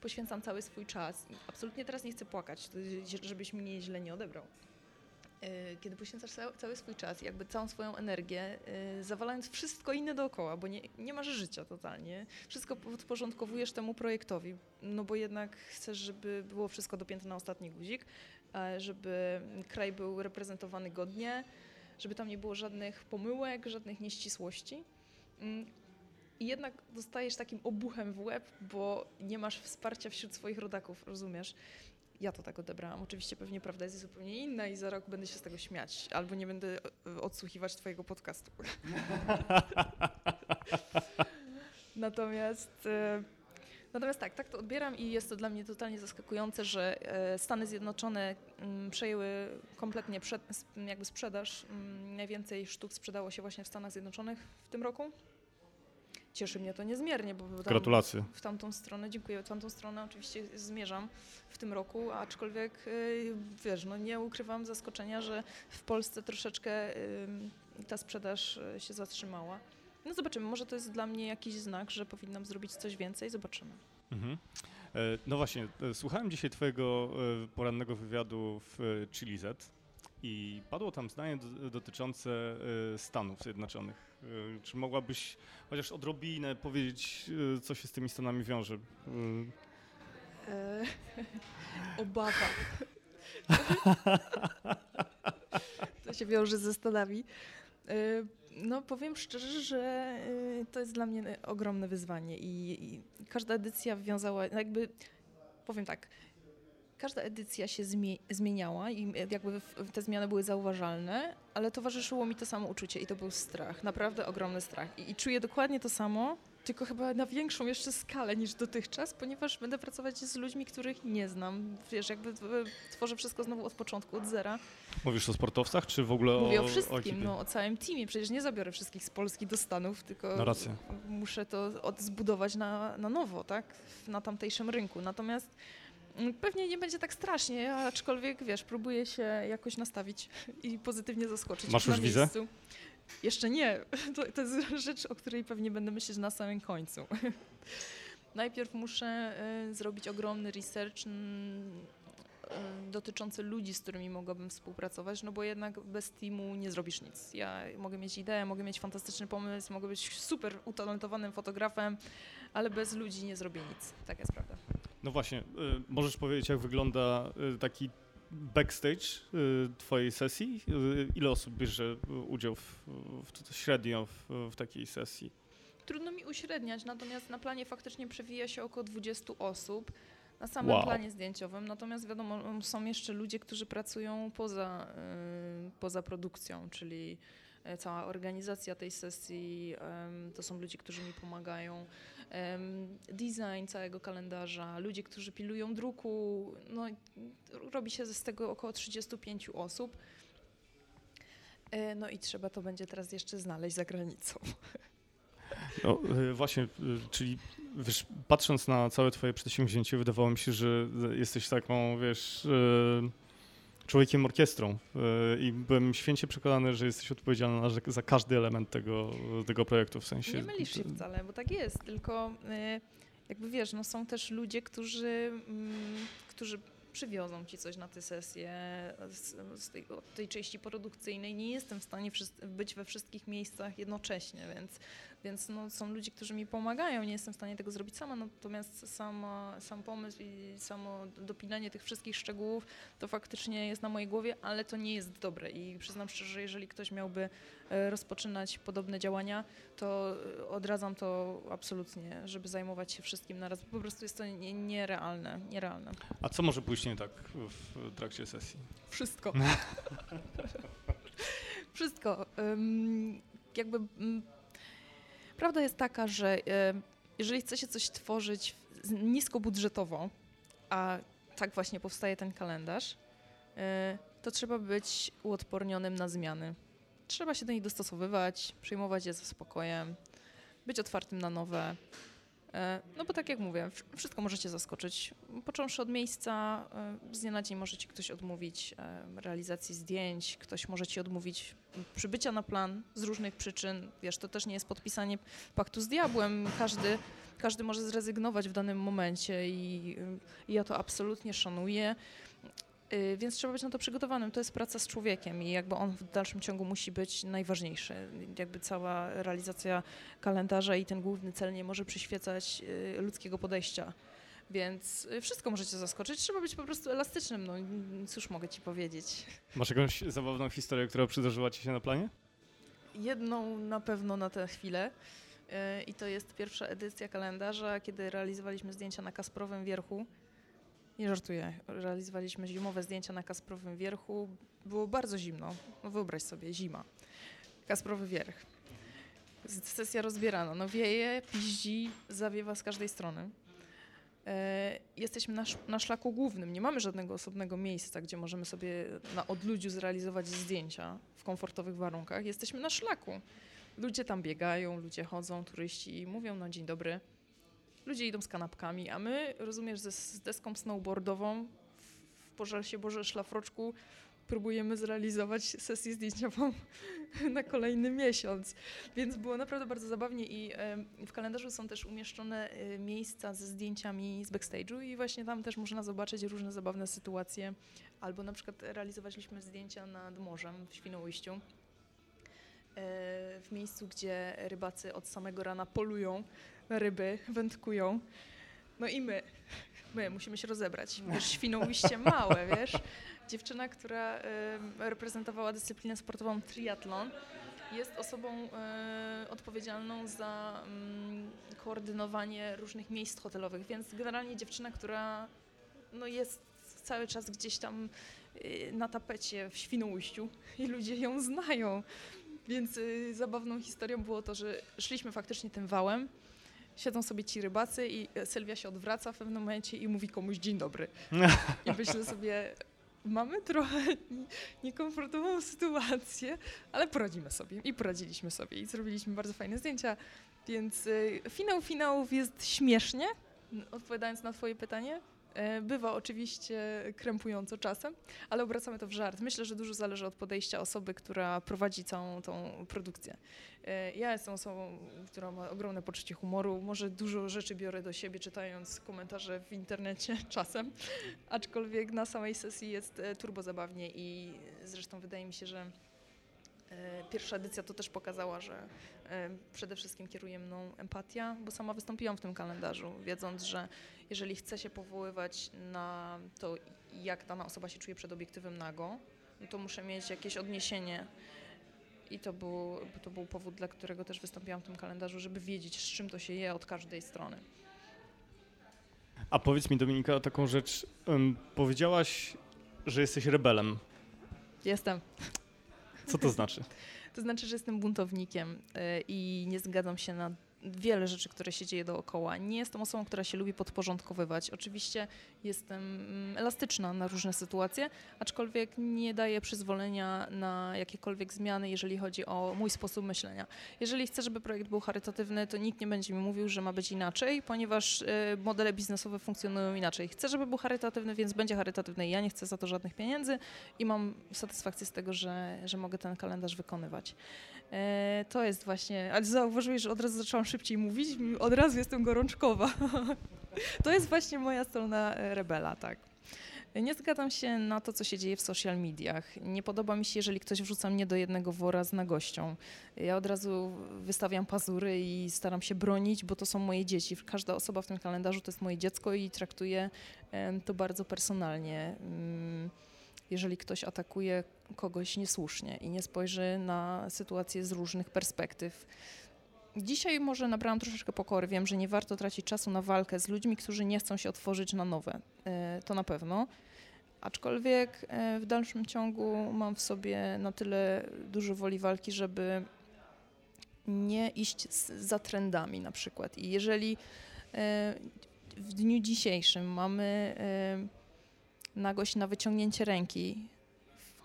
poświęcam cały swój czas, absolutnie teraz nie chcę płakać, żebyś mnie źle nie odebrał. Y, kiedy poświęcasz cały swój czas, jakby całą swoją energię, y, zawalając wszystko inne dookoła, bo nie, nie masz życia totalnie, wszystko podporządkowujesz temu projektowi, no bo jednak chcesz, żeby było wszystko dopięte na ostatni guzik, żeby kraj był reprezentowany godnie, żeby tam nie było żadnych pomyłek, żadnych nieścisłości. Mm, I jednak dostajesz takim obuchem w łeb, bo nie masz wsparcia wśród swoich rodaków, rozumiesz? Ja to tak odebrałam. Oczywiście pewnie prawda jest zupełnie inna i za rok będę się z tego śmiać, albo nie będę e, odsłuchiwać twojego podcastu. Natomiast e, Natomiast tak, tak to odbieram i jest to dla mnie totalnie zaskakujące, że e, Stany Zjednoczone mm, przejęły kompletnie jakby sprzedaż. Mm, najwięcej sztuk sprzedało się właśnie w Stanach Zjednoczonych w tym roku. Cieszy mnie to niezmiernie, bo Gratulacje. w tamtą stronę, dziękuję, w tamtą stronę oczywiście zmierzam w tym roku, aczkolwiek e, wiesz, no nie ukrywam zaskoczenia, że w Polsce troszeczkę ta sprzedaż e, się zatrzymała. No zobaczymy, może to jest dla mnie jakiś znak, że powinnam zrobić coś więcej, zobaczymy. Mhm. E, no właśnie, e, słuchałem dzisiaj Twojego e, porannego wywiadu w Chili Z i padło tam zdanie dotyczące Stanów Zjednoczonych. Czy mogłabyś chociaż odrobinę powiedzieć, co się z tymi Stanami wiąże? E, obawa. to się wiąże ze Stanami. No powiem szczerze, że y, to jest dla mnie ogromne wyzwanie i, i każda edycja wiązała, jakby powiem tak, każda edycja się zmieniała i jakby te zmiany były zauważalne, ale towarzyszyło mi to samo uczucie i to był strach, naprawdę ogromny strach. I, i czuję dokładnie to samo tylko chyba na większą jeszcze skalę niż dotychczas, ponieważ będę pracować z ludźmi, których nie znam. Wiesz, jakby tworzę wszystko znowu od początku, od zera. Mówisz o sportowcach, czy w ogóle Mówię o, o wszystkim, o no, o całym teamie. Przecież nie zabiorę wszystkich z Polski do Stanów, tylko no rację. muszę to zbudować na, na nowo, tak? Na tamtejszym rynku. Natomiast Pewnie nie będzie tak strasznie, aczkolwiek wiesz, próbuję się jakoś nastawić i pozytywnie zaskoczyć. Masz już wizę? Jeszcze nie. To, to jest rzecz, o której pewnie będę myśleć na samym końcu. Najpierw muszę y, zrobić ogromny research y, dotyczący ludzi, z którymi mogłabym współpracować, no bo jednak bez teamu nie zrobisz nic. Ja mogę mieć ideę, mogę mieć fantastyczny pomysł, mogę być super utalentowanym fotografem, ale bez ludzi nie zrobię nic. Tak jest prawda. No właśnie, y, możesz powiedzieć, jak wygląda y, taki backstage y, twojej sesji? Y, ile osób bierze udział w, w, średnio w, w takiej sesji? Trudno mi uśredniać, natomiast na planie faktycznie przewija się około 20 osób na samym wow. planie zdjęciowym. Natomiast wiadomo, są jeszcze ludzie, którzy pracują poza, yy, poza produkcją, czyli cała organizacja tej sesji, to są ludzie, którzy mi pomagają design całego kalendarza, ludzie, którzy pilują druku. No, robi się z tego około 35 osób. E, no i trzeba to będzie teraz jeszcze znaleźć za granicą. No, e, właśnie, e, czyli wiesz, patrząc na całe twoje przedsięwzięcie, wydawało mi się, że jesteś taką, wiesz, człowiekiem orkiestrą e, i byłem święcie przekonany, że jesteś odpowiedzialna za każdy element tego, tego projektu w sensie. Nie mylisz się wcale, bo tak jest, tylko e, jakby wiesz, no są też ludzie, którzy, mm, którzy przywiozą ci coś na tę sesję z, z tej, tej, części produkcyjnej. Nie jestem w stanie być we wszystkich miejscach jednocześnie, więc więc no, są ludzie, którzy mi pomagają, nie jestem w stanie tego zrobić sama, natomiast sama, sam pomysł i samo dopinanie tych wszystkich szczegółów to faktycznie jest na mojej głowie, ale to nie jest dobre i przyznam szczerze, że jeżeli ktoś miałby e, rozpoczynać podobne działania, to e, odradzam to absolutnie, żeby zajmować się wszystkim naraz. Po prostu jest to nierealne, nierealne. A co może pójść nie tak w trakcie sesji? Wszystko. Wszystko. Um, jakby Prawda jest taka, że e, jeżeli chce się coś tworzyć niskobudżetowo, a tak właśnie powstaje ten kalendarz, e, to trzeba być uodpornionym na zmiany. Trzeba się do nich dostosowywać, przyjmować je ze spokojem, być otwartym na nowe. E, no bo tak jak mówię, wszystko możecie zaskoczyć. Począwszy od miejsca, e, z dnia na dzień może ci ktoś odmówić e, realizacji zdjęć, ktoś może ci odmówić przybycia na plan z różnych przyczyn. Wiesz, to też nie jest podpisanie paktu z diabłem. Każdy, każdy może zrezygnować w danym momencie i, i ja to absolutnie szanuję. Y, więc trzeba być na to przygotowanym. To jest praca z człowiekiem i jakby on w dalszym ciągu musi być najważniejszy. Jakby cała realizacja kalendarza i ten główny cel nie może przyświecać y, ludzkiego podejścia. Więc y, wszystko możecie zaskoczyć. Trzeba być po prostu elastycznym. No cóż mogę ci powiedzieć. Masz jakąś zabawną historię, która przydarzyła ci się na planie? Jedną na pewno na tę chwilę. I to jest pierwsza edycja kalendarza, kiedy realizowaliśmy zdjęcia na Kasprowym Wierchu. Nie żartuję. Realizowaliśmy zimowe zdjęcia na Kasprowym Wierchu. Było bardzo zimno. No wyobraź sobie, zima. Kasprowy Wierch. Sesja rozbierana. No wieje, piździ, zawiewa z każdej strony. E, jesteśmy na, na szlaku głównym. Nie mamy żadnego osobnego miejsca, gdzie możemy sobie na odludziu zrealizować zdjęcia w komfortowych warunkach. Jesteśmy na szlaku. Ludzie tam biegają, ludzie chodzą, turyści mówią no dzień dobry ludzie idą z kanapkami, a my, rozumiesz, ze, z deską snowboardową w Pożarsie Boże Szlafroczku próbujemy zrealizować sesję zdjęciową na kolejny miesiąc. Więc było naprawdę bardzo zabawnie i w kalendarzu są też umieszczone e, miejsca ze zdjęciami z backstage'u i właśnie tam też można zobaczyć różne zabawne sytuacje. Albo na przykład realizowaliśmy zdjęcia nad morzem w Świnoujściu e, w miejscu, gdzie rybacy od samego rana polują ryby wędkują. No i my, my musimy się rozebrać. Wiesz, Świnoujście małe, wiesz. Dziewczyna, która reprezentowała dyscyplinę sportową triatlon, jest osobą y, odpowiedzialną za y, koordynowanie różnych miejsc hotelowych, więc generalnie dziewczyna, która no, jest cały czas gdzieś tam y, na tapecie w Świnoujściu i ludzie ją znają. Więc y, zabawną historią było to, że szliśmy faktycznie tym wałem, siedzą sobie ci rybacy i Sylwia się odwraca w pewnym momencie i mówi komuś dzień dobry. I myślę sobie, mamy trochę niekomfortową sytuację, ale poradzimy sobie i poradziliśmy sobie i zrobiliśmy bardzo fajne zdjęcia, więc y, finał finałów jest śmiesznie, odpowiadając na twoje pytanie, E, bywa oczywiście krępująco czasem, ale obracamy to w żart. Myślę, że dużo zależy od podejścia osoby, która prowadzi całą tą produkcję. E, ja jestem osobą, która ma ogromne poczucie humoru. Może dużo rzeczy biorę do siebie, czytając komentarze w internecie czasem, aczkolwiek na samej sesji jest e, turbo zabawnie i zresztą wydaje mi się, że Pierwsza edycja to też pokazała, że przede wszystkim kieruje mną empatia, bo sama wystąpiłam w tym kalendarzu, wiedząc, że jeżeli chcę się powoływać na to, jak dana osoba się czuje przed obiektywem nago, no to muszę mieć jakieś odniesienie. I to był, to był powód, dla którego też wystąpiłam w tym kalendarzu, żeby wiedzieć, z czym to się je od każdej strony. A powiedz mi, Dominika, taką rzecz. Um, powiedziałaś, że jesteś rebelem. Jestem. Co to znaczy? To znaczy, że jestem buntownikiem y, i nie zgadzam się na wiele rzeczy, które się dzieje dookoła. Nie jestem osobą, która się lubi podporządkowywać. Oczywiście jestem mm, elastyczna na różne sytuacje, aczkolwiek nie daję przyzwolenia na jakiekolwiek zmiany, jeżeli chodzi o mój sposób myślenia. Jeżeli chcę, żeby projekt był charytatywny, to nikt nie będzie mi mówił, że ma być inaczej, ponieważ y, modele biznesowe funkcjonują inaczej. Chcę, żeby był charytatywny, więc będzie charytatywny. Ja nie chcę za to żadnych pieniędzy i mam satysfakcję z tego, że, że mogę ten kalendarz wykonywać. E, to jest właśnie, ale zauważyłeś, że od razu zaczęłam szybciej mówić, od razu jestem gorączkowa. to jest właśnie moja strona e, rebela, tak. Nie zgadzam się na to, co się dzieje w social mediach. Nie podoba mi się, jeżeli ktoś wrzuca mnie do jednego wora z nagością. Ja od razu wystawiam pazury i staram się bronić, bo to są moje dzieci. Każda osoba w tym kalendarzu to jest moje dziecko i traktuję to bardzo personalnie. Jeżeli ktoś atakuje kogoś niesłusznie i nie spojrzy na sytuację z różnych perspektyw. Dzisiaj może nabrałam troszeczkę pokory. Wiem, że nie warto tracić czasu na walkę z ludźmi, którzy nie chcą się otworzyć na nowe. E, to na pewno. Aczkolwiek e, w dalszym ciągu mam w sobie na tyle dużo woli walki, żeby nie iść za trendami na przykład. I jeżeli e, w dniu dzisiejszym mamy nagość na wyciągnięcie ręki,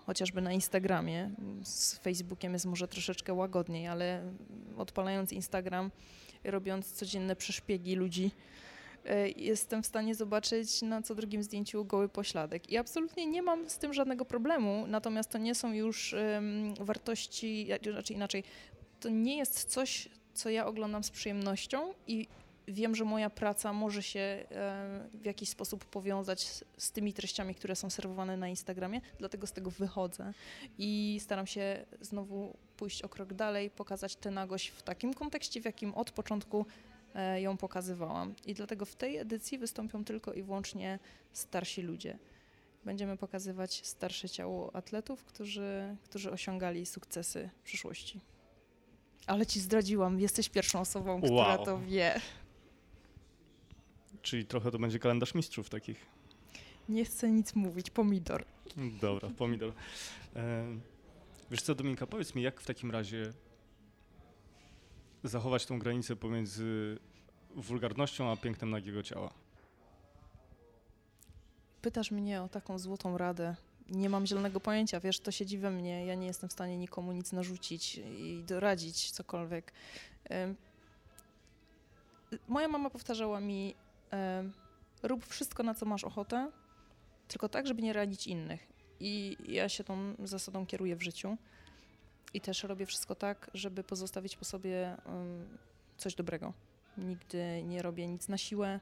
chociażby na Instagramie. Z Facebookiem jest może troszeczkę łagodniej, ale odpalając Instagram robiąc codzienne przeszpiegi ludzi, e, jestem w stanie zobaczyć na co drugim zdjęciu goły pośladek. I absolutnie nie mam z tym żadnego problemu, natomiast to nie są już um, wartości, znaczy inaczej, to nie jest coś, co ja oglądam z przyjemnością i wiem, że moja praca może się e, w jakiś sposób powiązać z, z, tymi treściami, które są serwowane na Instagramie, dlatego z tego wychodzę i staram się znowu pójść o krok dalej, pokazać tę nagość w takim kontekście, w jakim od początku e, ją pokazywałam. I dlatego w tej edycji wystąpią tylko i wyłącznie starsi ludzie. Będziemy pokazywać starsze ciało atletów, którzy, którzy osiągali sukcesy w przyszłości. Ale ci zdradziłam, jesteś pierwszą osobą, która wow. to wie. Czyli trochę to będzie kalendarz mistrzów takich. Nie chcę nic mówić, pomidor. Dobra, pomidor. E, wiesz co, Dominika, powiedz mi, jak w takim razie zachować tą granicę pomiędzy wulgarnością a pięknem nagiego ciała? Pytasz mnie o taką złotą radę. Nie mam zielonego pojęcia, wiesz, to siedzi we mnie. Ja nie jestem w stanie nikomu nic narzucić i doradzić cokolwiek. Moja mama powtarzała mi, rób wszystko, na co masz ochotę, tylko tak, żeby nie radzić innych. I ja się tą zasadą kieruję w życiu. I też robię wszystko tak, żeby pozostawić po sobie coś dobrego. Nigdy nie robię nic na siłę.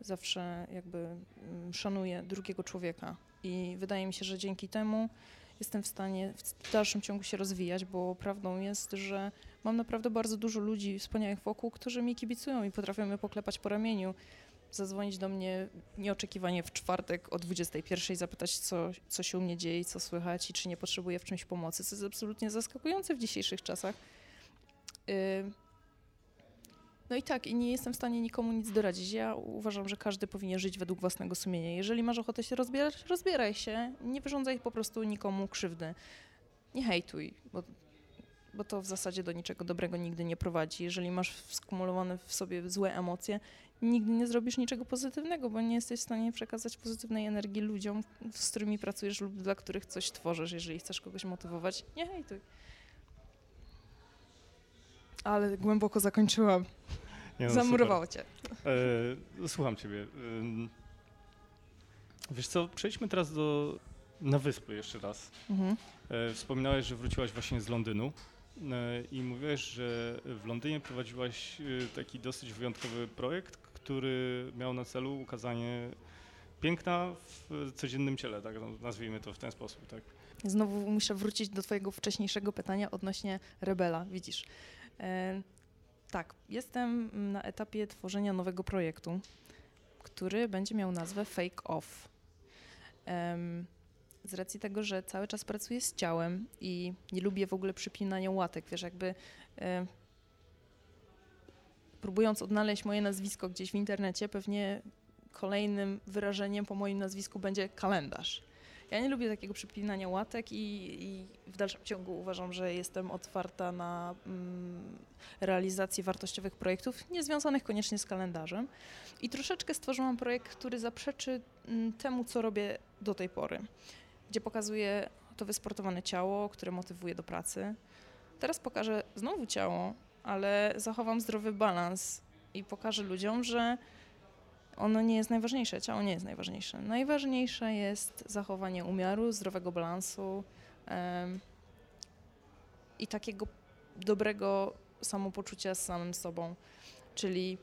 Zawsze jakby szanuję drugiego człowieka. I wydaje mi się, że dzięki temu jestem w stanie w dalszym ciągu się rozwijać, bo prawdą jest, że mam naprawdę bardzo dużo ludzi wspaniałych wokół, którzy mi kibicują i potrafią mnie poklepać po ramieniu, zadzwonić do mnie nieoczekiwanie w czwartek o 21 zapytać, co, co się u mnie dzieje, co słychać i czy nie potrzebuję w czymś pomocy, co jest absolutnie zaskakujące w dzisiejszych czasach. Yy. No i tak, i nie jestem w stanie nikomu nic doradzić. Ja uważam, że każdy powinien żyć według własnego sumienia. Jeżeli masz ochotę się rozbierać, rozbieraj się. Nie wyrządzaj po prostu nikomu krzywdy. Nie hejtuj, bo bo to w zasadzie do niczego dobrego nigdy nie prowadzi. Jeżeli masz skumulowane w sobie złe emocje, nigdy nie zrobisz niczego pozytywnego, bo nie jesteś w stanie przekazać pozytywnej energii ludziom, z którymi pracujesz lub dla których coś tworzysz. Jeżeli chcesz kogoś motywować, nie hejtuj. Ale głęboko zakończyłam. Nie, no, Zamurowało cię. E, słucham ciebie. wiesz co, przejdźmy teraz do, na wyspy jeszcze raz. Mhm. E, wspominałeś, że wróciłaś właśnie z Londynu. E, i mówiłeś, że w Londynie prowadziłaś e, taki dosyć wyjątkowy projekt, który miał na celu ukazanie piękna w codziennym ciele, tak nazwijmy to w ten sposób, tak? Znowu muszę wrócić do twojego wcześniejszego pytania odnośnie Rebela, widzisz. E, tak, jestem na etapie tworzenia nowego projektu, który będzie miał nazwę Fake Off z racji tego, że cały czas pracuję z ciałem i nie lubię w ogóle przypinania łatek, wiesz, jakby e, próbując odnaleźć moje nazwisko gdzieś w internecie, pewnie kolejnym wyrażeniem po moim nazwisku będzie kalendarz. Ja nie lubię takiego przypinania łatek i, i w dalszym ciągu uważam, że jestem otwarta na mm, realizację wartościowych projektów, niezwiązanych koniecznie z kalendarzem. I troszeczkę stworzyłam projekt, który zaprzeczy mm, temu, co robię do tej pory gdzie pokazuję to wysportowane ciało, które motywuje do pracy. Teraz pokażę znowu ciało, ale zachowam zdrowy balans i pokażę ludziom, że ono nie jest najważniejsze, ciało nie jest najważniejsze. Najważniejsze jest zachowanie umiaru, zdrowego balansu um, i takiego dobrego samopoczucia z samym sobą. Czyli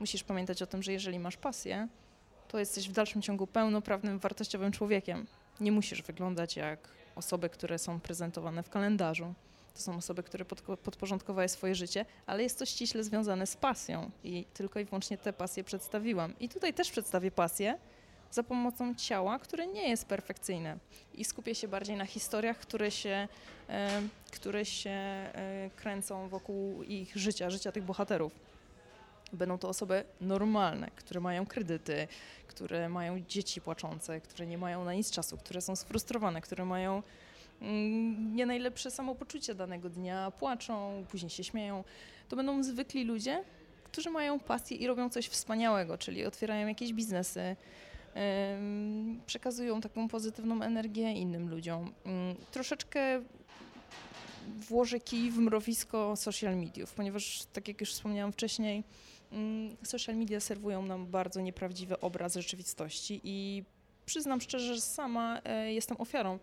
musisz pamiętać o tym, że jeżeli masz pasję, to jesteś w dalszym ciągu pełnoprawnym, wartościowym człowiekiem. Nie musisz wyglądać jak osoby, które są prezentowane w kalendarzu. To są osoby, które pod, podporządkowały swoje życie, ale jest to ściśle związane z pasją i tylko i wyłącznie tę pasję przedstawiłam. I tutaj też przedstawię pasję za pomocą ciała, które nie jest perfekcyjne i skupię się bardziej na historiach, które się, e, które się e, kręcą wokół ich życia, życia tych bohaterów. Będą to osoby normalne, które mają kredyty, które mają dzieci płaczące, które nie mają na nic czasu, które są sfrustrowane, które mają nie najlepsze samopoczucie danego dnia, płaczą, później się śmieją. To będą zwykli ludzie, którzy mają pasję i robią coś wspaniałego, czyli otwierają jakieś biznesy, przekazują taką pozytywną energię innym ludziom. Mm, troszeczkę włożę kij w mrowisko social mediów, ponieważ tak jak już wspomniałam wcześniej, mm, social media serwują nam bardzo nieprawdziwy obraz rzeczywistości i przyznam szczerze, że sama e, jestem ofiarą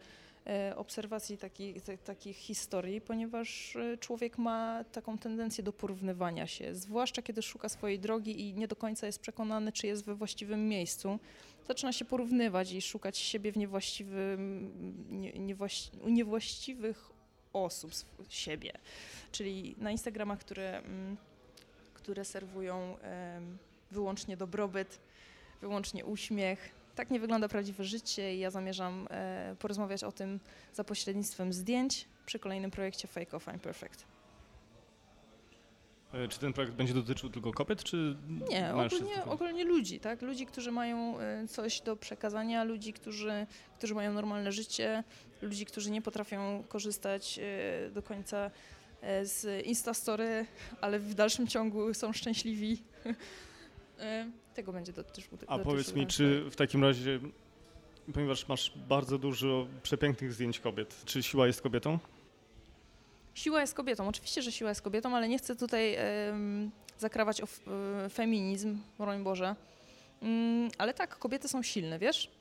obserwacji takich, takich historii, ponieważ e, człowiek ma taką tendencję do porównywania się, zwłaszcza kiedy szuka swojej drogi i nie do końca jest przekonany, czy jest we właściwym miejscu. Zaczyna się porównywać i szukać siebie w niewłaściwym, nie, niewłaści, u niewłaściwych osób, siebie. Czyli na Instagramach, które, mm, które serwują wyłącznie dobrobyt, wyłącznie uśmiech. Tak nie wygląda prawdziwe życie i ja zamierzam e, porozmawiać o tym za pośrednictwem zdjęć przy kolejnym projekcie Fake of I'm Perfect. E, Czy ten projekt będzie dotyczył tylko kobiet, czy Nie, ogólnie, ogólnie ludzi, tak? Ludzi, którzy mają e, coś do przekazania, ludzi, którzy, którzy mają normalne życie, ludzi, którzy nie potrafią korzystać do końca z Instastory, ale w dalszym ciągu są szczęśliwi. Tego będzie dotyczył. A powiedz mi, czy w takim razie, ponieważ masz bardzo dużo przepięknych zdjęć kobiet, czy siła jest kobietą? Siła jest kobietą. Oczywiście, że siła jest kobietą, ale nie chcę tutaj zakrawać o e, feminizm, broń Boże. Mm, ale tak, kobiety są silne, wiesz?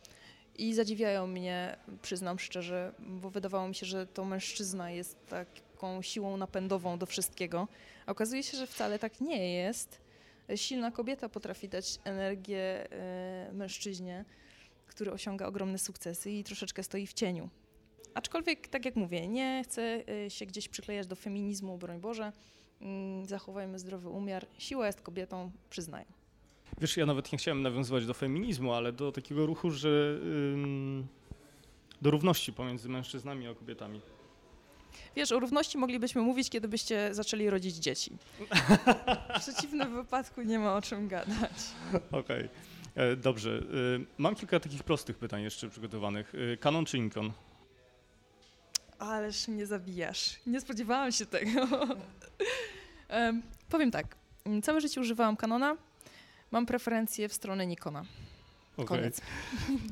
I zadziwiają mnie, przyznam szczerze, bo wydawało mi się, że to mężczyzna jest taką siłą napędową do wszystkiego. A okazuje się, że wcale tak nie jest. Silna kobieta potrafi dać energię e, mężczyźnie, który osiąga ogromne sukcesy i troszeczkę stoi w cieniu. Aczkolwiek, tak jak mówię, nie chcę y, się gdzieś przyklejać do feminizmu, broń Boże. Mm, Zachowajmy zdrowy umiar. Siła jest kobietą, przyznaję. Wiesz, ja nawet nie chciałem nawiązywać do feminizmu, ale do takiego ruchu, że do równości pomiędzy mężczyznami a kobietami. Wiesz, o równości moglibyśmy mówić, kiedy byście zaczęli rodzić dzieci. W przeciwnym wypadku nie ma o czym gadać. Okej, E, dobrze. Y, Mam kilka takich prostych pytań jeszcze przygotowanych. Canon czy Nikon? Ależ mnie zabijasz. Nie spodziewałam się tego. Em, powiem tak. Całe życie używałam Canona. Mam preferencję w stronę Nikona. Okej. Koniec.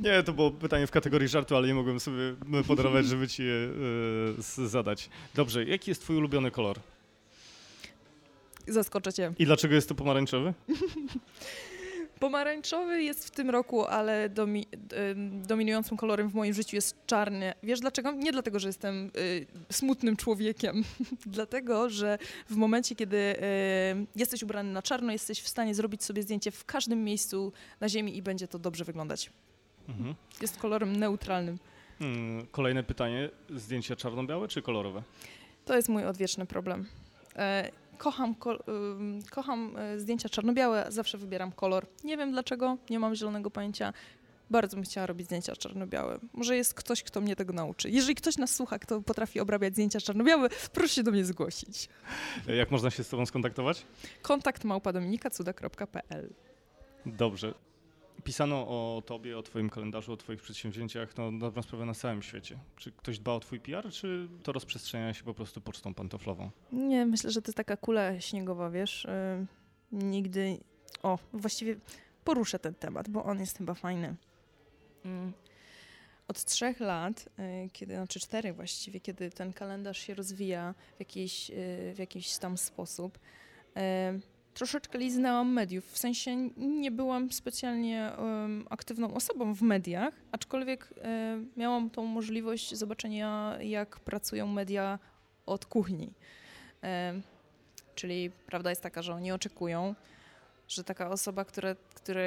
Nie, to było pytanie w kategorii żartu, ale nie mogłem sobie podarować, żeby ci je y, zadać. Dobrze, jaki jest twój ulubiony kolor? Zaskoczę cię. I dlaczego jest to pomarańczowy? Pomarańczowy jest w tym roku, ale domi, ym, dominującym kolorem w moim życiu jest czarny. Wiesz dlaczego? Nie dlatego, że jestem y, smutnym człowiekiem. dlatego, że w momencie, kiedy y, jesteś ubrany na czarno, jesteś w stanie zrobić sobie zdjęcie w każdym miejscu na ziemi i będzie to dobrze wyglądać. Mhm. Jest kolorem neutralnym. Mm, Kolejne pytanie. Zdjęcia czarno-białe czy kolorowe? To jest mój odwieczny problem. E, kocham, ko, kocham e, zdjęcia czarno-białe, zawsze wybieram kolor. Nie wiem dlaczego, nie mam zielonego pojęcia. Bardzo bym chciała robić zdjęcia czarno-białe. Może jest ktoś, kto mnie tego nauczy. Jeżeli ktoś nas słucha, kto potrafi obrabiać zdjęcia czarno-białe, proszę się do mnie zgłosić. Jak można się z tobą skontaktować? Kontakt małpa dominikacuda.pl Dobrze. Pisano o tobie, o twoim kalendarzu, o twoich przedsięwzięciach, no dobrą sprawę na całym świecie. Czy ktoś dba o twój PR, czy to rozprzestrzenia się po prostu pocztą pantoflową? Nie, myślę, że to jest taka kula śniegowa, wiesz. y, nigdy. O, właściwie poruszę ten temat, bo on jest chyba fajny. Mm. Od trzech lat, y, kiedy, znaczy czterech właściwie, kiedy ten kalendarz się rozwija w jakiś, y, w jakiś tam sposób, y, troszeczkę liznęłam mediów. W sensie nie byłam specjalnie em, aktywną osobą w mediach, aczkolwiek e, miałam tą możliwość zobaczenia, jak pracują media od kuchni. E, czyli prawda jest taka, że oni oczekują, że taka osoba, która, która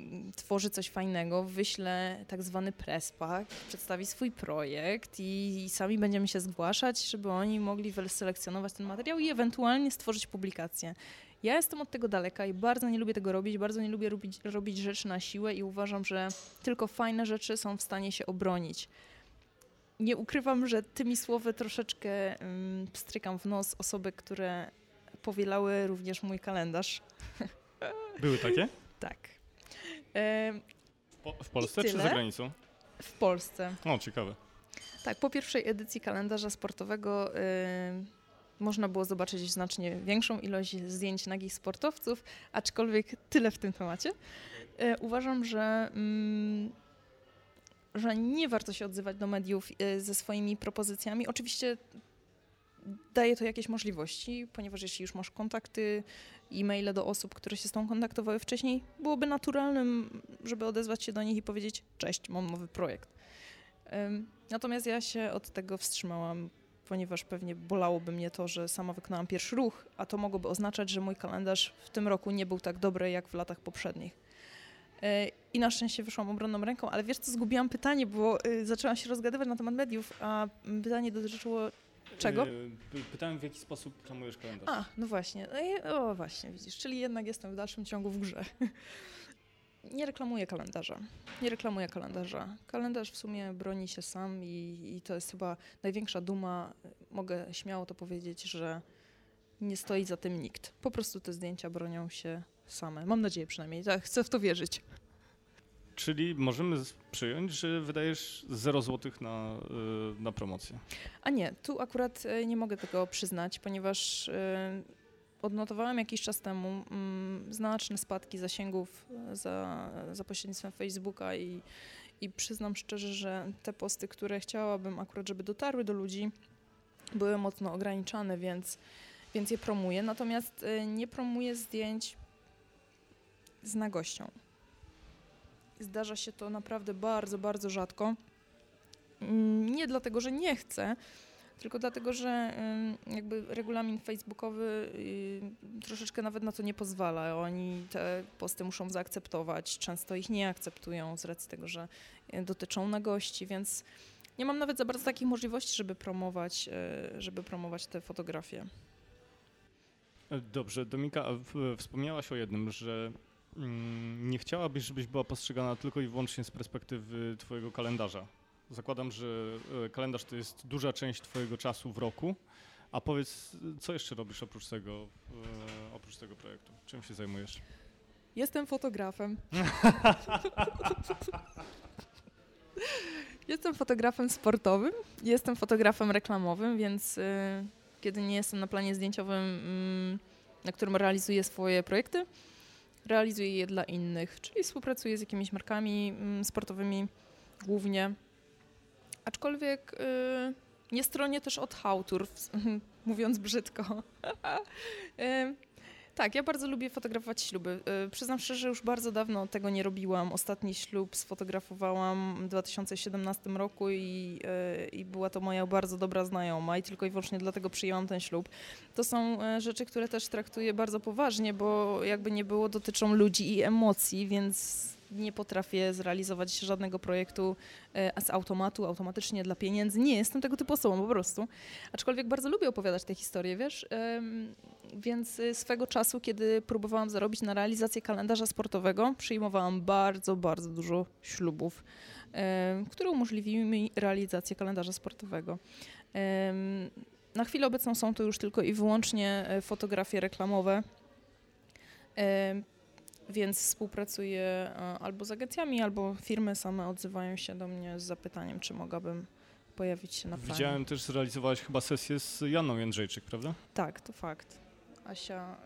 mm, tworzy coś fajnego, wyśle tak zwany prespak, przedstawi swój projekt i, i sami będziemy się zgłaszać, żeby oni mogli wyselekcjonować ten materiał i ewentualnie stworzyć publikację. Ja jestem od tego daleka i bardzo nie lubię tego robić, bardzo nie lubię robić, robić rzeczy na siłę i uważam, że tylko fajne rzeczy są w stanie się obronić. Nie ukrywam, że tymi słowy troszeczkę um, pstrykam w nos osoby, które powielały również mój kalendarz. Były takie? Tak. Po, w Polsce czy za granicą? w Polsce. O, ciekawe. Tak, po pierwszej edycji kalendarza sportowego y, można było zobaczyć znacznie większą ilość zdjęć nagich sportowców, aczkolwiek tyle w tym temacie. Y, uważam, że, mm, że nie warto się odzywać do mediów y, ze swoimi propozycjami. Oczywiście daje to jakieś możliwości, ponieważ jeśli już masz kontakty, e-maile do osób, które się z tą kontaktowały wcześniej, byłoby naturalnym, żeby odezwać się do nich i powiedzieć: Cześć, mam nowy projekt. Natomiast ja się od tego wstrzymałam, ponieważ pewnie bolałoby mnie to, że sama wykonałam pierwszy ruch, a to mogłoby oznaczać, że mój kalendarz w tym roku nie był tak dobry jak w latach poprzednich. E, I na szczęście wyszłam obronną ręką, ale wiesz co, zgubiłam pytanie, bo y, zaczęłam się rozgadywać na temat mediów, a pytanie dotyczyło czego? Yy, pytałem, w jaki sposób planujesz kalendarz. A, no właśnie. No o, właśnie, widzisz, czyli jednak jestem w dalszym ciągu w grze. Nie reklamuję kalendarza. Nie reklamuję kalendarza. Kalendarz w sumie broni się sam i, i to jest chyba największa duma. Mogę śmiało to powiedzieć, że nie stoi za tym nikt. Po prostu te zdjęcia bronią się same. Mam nadzieję przynajmniej, tak, chcę w to wierzyć. Czyli możemy przyjąć, że wydajesz 0 zł na, y, na promocję. A nie, tu akurat y, nie mogę tego przyznać, ponieważ y, odnotowałam jakiś czas temu mm, znaczne spadki zasięgów za, za pośrednictwem Facebooka i, i przyznam szczerze, że te posty, które chciałabym akurat, żeby dotarły do ludzi, były mocno ograniczane, więc, więc je promuję. Natomiast nie promuję zdjęć z nagością. Zdarza się to naprawdę bardzo, bardzo rzadko. Mm, nie dlatego, że nie chcę, tylko dlatego, że jakby regulamin facebookowy y, troszeczkę nawet na to nie pozwala. Oni te posty muszą zaakceptować, często ich nie akceptują z racji tego, że y, dotyczą nagości, więc nie mam nawet za bardzo takich możliwości, żeby promować, y, żeby promować te fotografie. Dobrze, Domika, wspomniałaś o jednym, że Mm, nie chciałabyś, żebyś była postrzegana tylko i wyłącznie z perspektywy Twojego kalendarza. Zakładam, że e, kalendarz to jest duża część Twojego czasu w roku. A powiedz, co jeszcze robisz oprócz tego, e, oprócz tego projektu? Czym się zajmujesz? Jestem fotografem. jestem fotografem sportowym, jestem fotografem reklamowym, więc y, kiedy nie jestem na planie zdjęciowym, y, na którym realizuję swoje projekty, realizuję je dla innych, czyli współpracuję z jakimiś markami mm, sportowymi głównie. Aczkolwiek y, nie stronię też od hałtur, mówiąc brzydko. y, tak, ja bardzo lubię fotografować śluby. Yy, przyznam szczerze, że już bardzo dawno tego nie robiłam. Ostatni ślub sfotografowałam w 2017 roku i, yy, i była to moja bardzo dobra znajoma i tylko i wyłącznie dlatego przyjęłam ten ślub. To są rzeczy, które też traktuję bardzo poważnie, bo jakby nie było, dotyczą ludzi i emocji, więc nie potrafię zrealizować żadnego projektu e, z automatu, automatycznie dla pieniędzy. Nie jestem tego typu osobą po prostu. Aczkolwiek bardzo lubię opowiadać te historie, wiesz. Więc y, swego czasu, kiedy próbowałam zarobić na realizację kalendarza sportowego, przyjmowałam bardzo, bardzo dużo ślubów, które umożliwiły mi realizację kalendarza sportowego. Na chwilę obecną są to już tylko i wyłącznie e, fotografie reklamowe więc współpracuję e, albo z agencjami, albo firmy same odzywają się do mnie z zapytaniem, czy mogłabym pojawić się na planie. Widziałem też, zrealizowałaś chyba sesję z Janą Jędrzejczyk, prawda? Tak, to fakt. Asia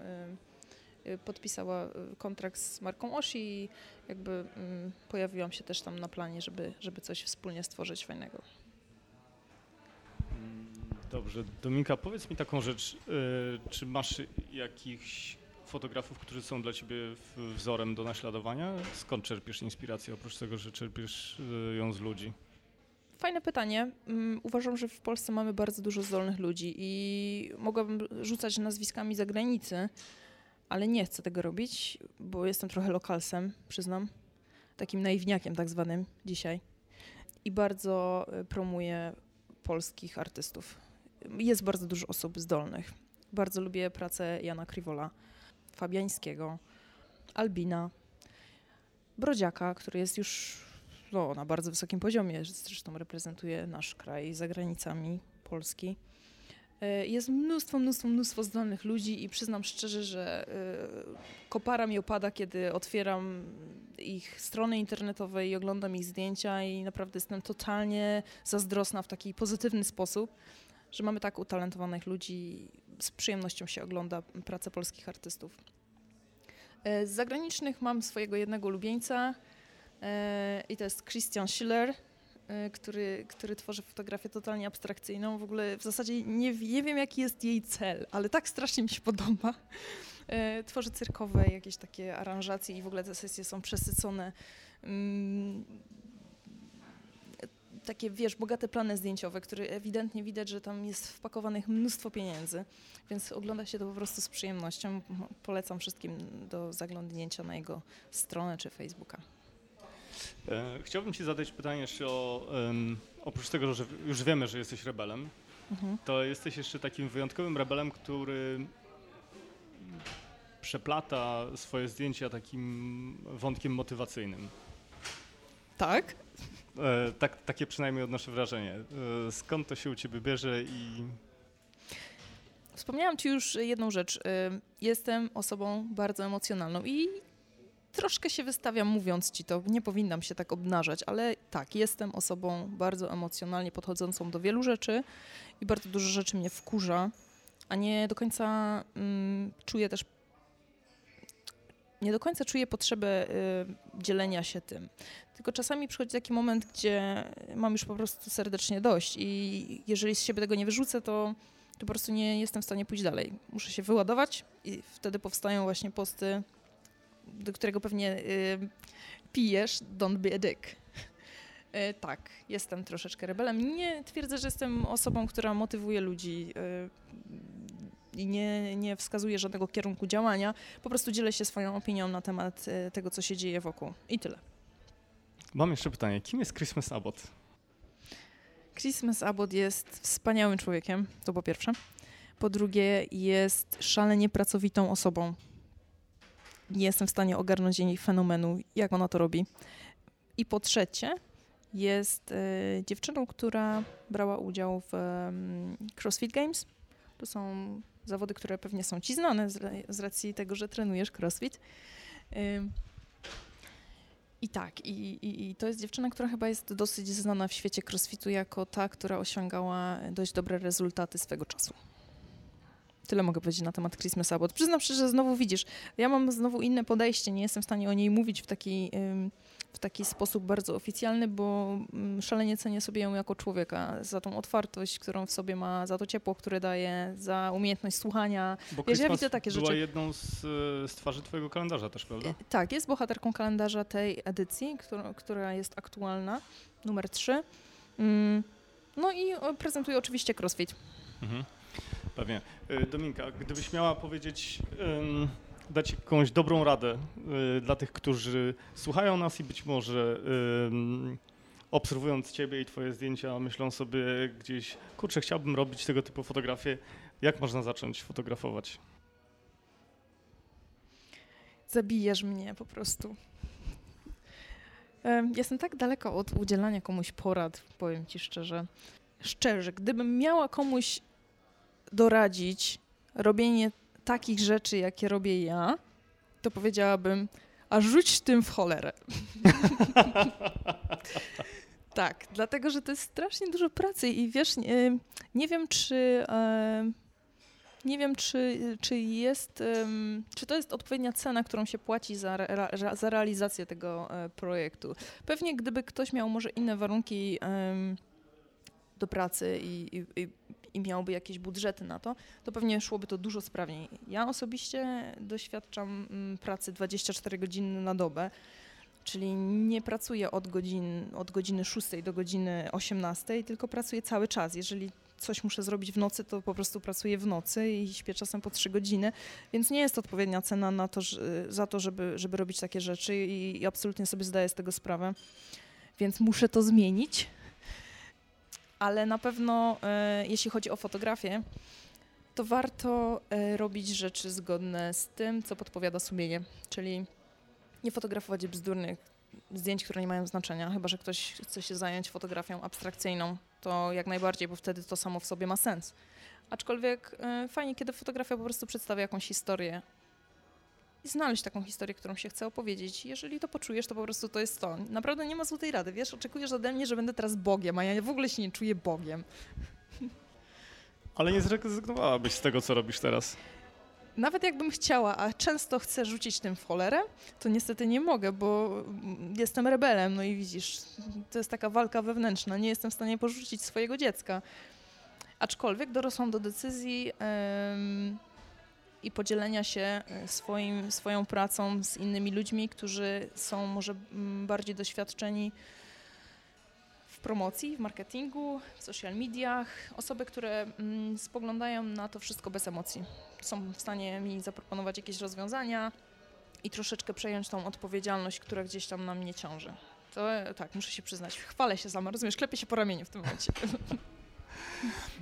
y, y, podpisała y, kontrakt z marką Oshi i jakby y, pojawiłam się też tam na planie, żeby, żeby coś wspólnie stworzyć fajnego. Mm, dobrze, Dominika, powiedz mi taką rzecz, y, czy masz jakichś fotografów, którzy są dla ciebie wzorem do naśladowania? Skąd czerpiesz inspirację, oprócz tego, że czerpiesz y, ją z ludzi? Fajne pytanie. Mm, uważam, że w Polsce mamy bardzo dużo zdolnych ludzi i mogłabym rzucać nazwiskami za granicy, ale nie chcę tego robić, bo jestem trochę lokalsem, przyznam. Takim naiwniakiem tak zwanym dzisiaj. I bardzo y, promuję polskich artystów. Jest bardzo dużo osób zdolnych. Bardzo lubię pracę Jana Kriwola Fabiańskiego, Albina, Brodziaka, który jest już no, na bardzo wysokim poziomie, zresztą reprezentuje nasz kraj za granicami Polski. E, jest mnóstwo, mnóstwo, mnóstwo zdolnych ludzi i przyznam szczerze, że e, kopara mi opada, kiedy otwieram ich strony internetowe i oglądam ich zdjęcia i naprawdę jestem totalnie zazdrosna w taki pozytywny sposób, że mamy tak utalentowanych ludzi z przyjemnością się ogląda pracę polskich artystów. E, z zagranicznych mam swojego jednego ulubieńca e, i to jest Christian Schiller. y, który, który tworzy fotografię totalnie abstrakcyjną. W ogóle w zasadzie nie, nie wiem, jaki jest jej cel, ale tak strasznie mi się podoba. Tworzy cyrkowe jakieś takie aranżacje i w ogóle te sesje są przesycone. Takie, wiesz, bogate plany zdjęciowe, które ewidentnie widać, że tam jest wpakowanych mnóstwo pieniędzy, więc ogląda się to po prostu z przyjemnością. Polecam wszystkim do zaglądnięcia na jego stronę czy Facebooka. E, chciałbym Ci zadać pytanie jeszcze o, um, oprócz tego, że już wiemy, że jesteś rebelem, mhm. to jesteś jeszcze takim wyjątkowym rebelem, który przeplata swoje zdjęcia takim wątkiem motywacyjnym. Tak? E, tak, takie przynajmniej odnoszę wrażenie. E, skąd to się u ciebie bierze i... Wspomniałam ci już jedną rzecz. E, jestem osobą bardzo emocjonalną i troszkę się wystawiam mówiąc ci to. Nie powinnam się tak obnażać, ale tak, jestem osobą bardzo emocjonalnie podchodzącą do wielu rzeczy i bardzo dużo rzeczy mnie wkurza, a nie do końca mm, czuję też nie do końca czuję potrzebę y, dzielenia się tym. Tylko czasami przychodzi taki moment, gdzie mam już po prostu serdecznie dość i jeżeli z siebie tego nie wyrzucę, to, to po prostu nie jestem w stanie pójść dalej. Muszę się wyładować i wtedy powstają właśnie posty, do którego pewnie y, pijesz, don't be a dick. Y, tak, jestem troszeczkę rebelem. Nie twierdzę, że jestem osobą, która motywuje ludzi y, i nie, nie wskazuje żadnego kierunku działania. Po prostu dzielę się swoją opinią na temat tego, co się dzieje wokół. I tyle. Mam jeszcze pytanie. Kim jest Christmas Abbott? Christmas Abbott jest wspaniałym człowiekiem, to po pierwsze. Po drugie, jest szalenie pracowitą osobą. Nie jestem w stanie ogarnąć jej fenomenu, jak ona to robi. I po trzecie, jest y, dziewczyną, która brała udział w y, CrossFit Games. To są zawody, które pewnie są ci znane z, z racji tego, że trenujesz crossfit. I tak, i, i, i, to jest dziewczyna, która chyba jest dosyć znana w świecie crossfitu jako ta, która osiągała dość dobre rezultaty swego czasu. Tyle mogę powiedzieć na temat Christmas Abbott. Przyznam szczerze, że znowu widzisz, ja mam znowu inne podejście, nie jestem w stanie o niej mówić w taki w taki sposób bardzo oficjalny, bo mm, szalenie cenię sobie ją jako człowieka, za tą otwartość, którą w sobie ma, za to ciepło, które daje, za umiejętność słuchania. Bo Wiesz, ja widzę takie była rzeczy. jedną z, z twarzy twojego kalendarza też, prawda? E, tak, jest bohaterką kalendarza tej edycji, która, która jest aktualna, numer 3. Mm, no i prezentuje oczywiście crossfit. Mhm. Pewnie. E, Dominka, gdybyś miała powiedzieć... Um, dać jakąś dobrą radę y, dla tych, którzy słuchają nas i być może obserwując Ciebie i Twoje zdjęcia, myślą sobie gdzieś, kurczę, chciałbym robić tego typu fotografie. Jak można zacząć fotografować? Zabijesz mnie po prostu. Jestem tak daleko od udzielania komuś porad, powiem Ci szczerze. Szczerze, gdybym miała komuś doradzić robienie takich rzeczy, jakie robię ja, to powiedziałabym, a rzuć tym w cholerę. tak, dlatego, że to jest strasznie dużo pracy i wiesz, nie, nie wiem, czy... Nie wiem, czy, czy jest, czy to jest odpowiednia cena, którą się płaci za, re, za realizację tego e, projektu. Pewnie gdyby ktoś miał może inne warunki do pracy i, i, i i miałby jakieś budżety na to, to pewnie szłoby to dużo sprawniej. Ja osobiście doświadczam mm, pracy 24 godziny na dobę, czyli nie pracuję od, godzin, od godziny 6 do godziny 18, tylko pracuję cały czas. Jeżeli coś muszę zrobić w nocy, to po prostu pracuję w nocy i śpię czasem po 3 godziny, więc nie jest odpowiednia cena na to, za to, żeby, żeby robić takie rzeczy i, i absolutnie sobie zdaję z tego sprawę. Więc muszę to zmienić ale na pewno e, jeśli chodzi o fotografię, to warto e, robić rzeczy zgodne z tym, co podpowiada sumienie, czyli nie fotografować bzdurnych zdjęć, które nie mają znaczenia, chyba że ktoś chce się zająć fotografią abstrakcyjną, to jak najbardziej, bo wtedy to samo w sobie ma sens. Aczkolwiek y, fajnie, kiedy fotografia po prostu przedstawia jakąś historię, i znaleźć taką historię, którą się chce opowiedzieć. Jeżeli to poczujesz, to po prostu to jest to. Naprawdę nie ma złotej rady, wiesz? Oczekujesz ode mnie, że będę teraz Bogiem, a ja w ogóle się nie czuję Bogiem. Ale nie zrezygnowałabyś z tego, co robisz teraz? nawet jakbym chciała, a często chcę rzucić tym cholerę, to niestety nie mogę, bo jestem rebelem, no i widzisz, to jest taka walka wewnętrzna, nie jestem w stanie porzucić swojego dziecka. Aczkolwiek dorosłam do decyzji i podzielenia się e, swoim, swoją pracą z innymi ludźmi, którzy są może mm, bardziej doświadczeni w promocji, w marketingu, w social mediach. Osoby, które mm, spoglądają na to wszystko bez emocji. Są w stanie mi zaproponować jakieś rozwiązania i troszeczkę przejąć tą odpowiedzialność, która gdzieś tam na mnie ciąży. To e, tak, muszę się przyznać, chwalę się sama, rozumiesz, klepię się po ramieniu w tym momencie.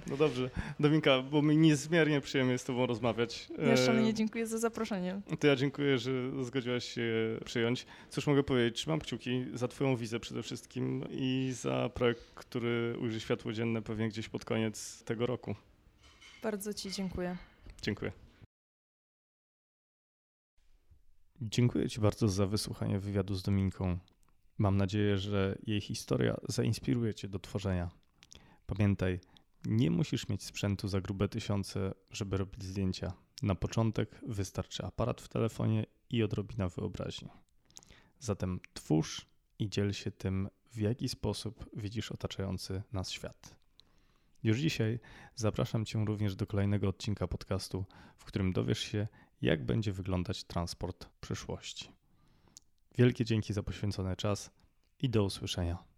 No dobrze. Dominka, bo mi niezmiernie przyjemnie z Tobą rozmawiać. Ja szalenie dziękuję za zaproszenie. To ja dziękuję, że zgodziłaś się przyjąć. Cóż mogę powiedzieć? Trzymam kciuki za Twoją wizę przede wszystkim i za projekt, który ujrzy światło dzienne pewnie gdzieś pod koniec tego roku. Bardzo Ci dziękuję. Dziękuję. Dziękuję Ci bardzo za wysłuchanie wywiadu z Dominką. Mam nadzieję, że jej historia zainspiruje Cię do tworzenia. Pamiętaj, nie musisz mieć sprzętu za grube tysiące, żeby robić zdjęcia. Na początek wystarczy aparat w telefonie i odrobina wyobraźni. Zatem twórz i dziel się tym, w jaki sposób widzisz otaczający nas świat. Już dzisiaj zapraszam Cię również do kolejnego odcinka podcastu, w którym dowiesz się, jak będzie wyglądać transport przyszłości. Wielkie dzięki za poświęcony czas i do usłyszenia.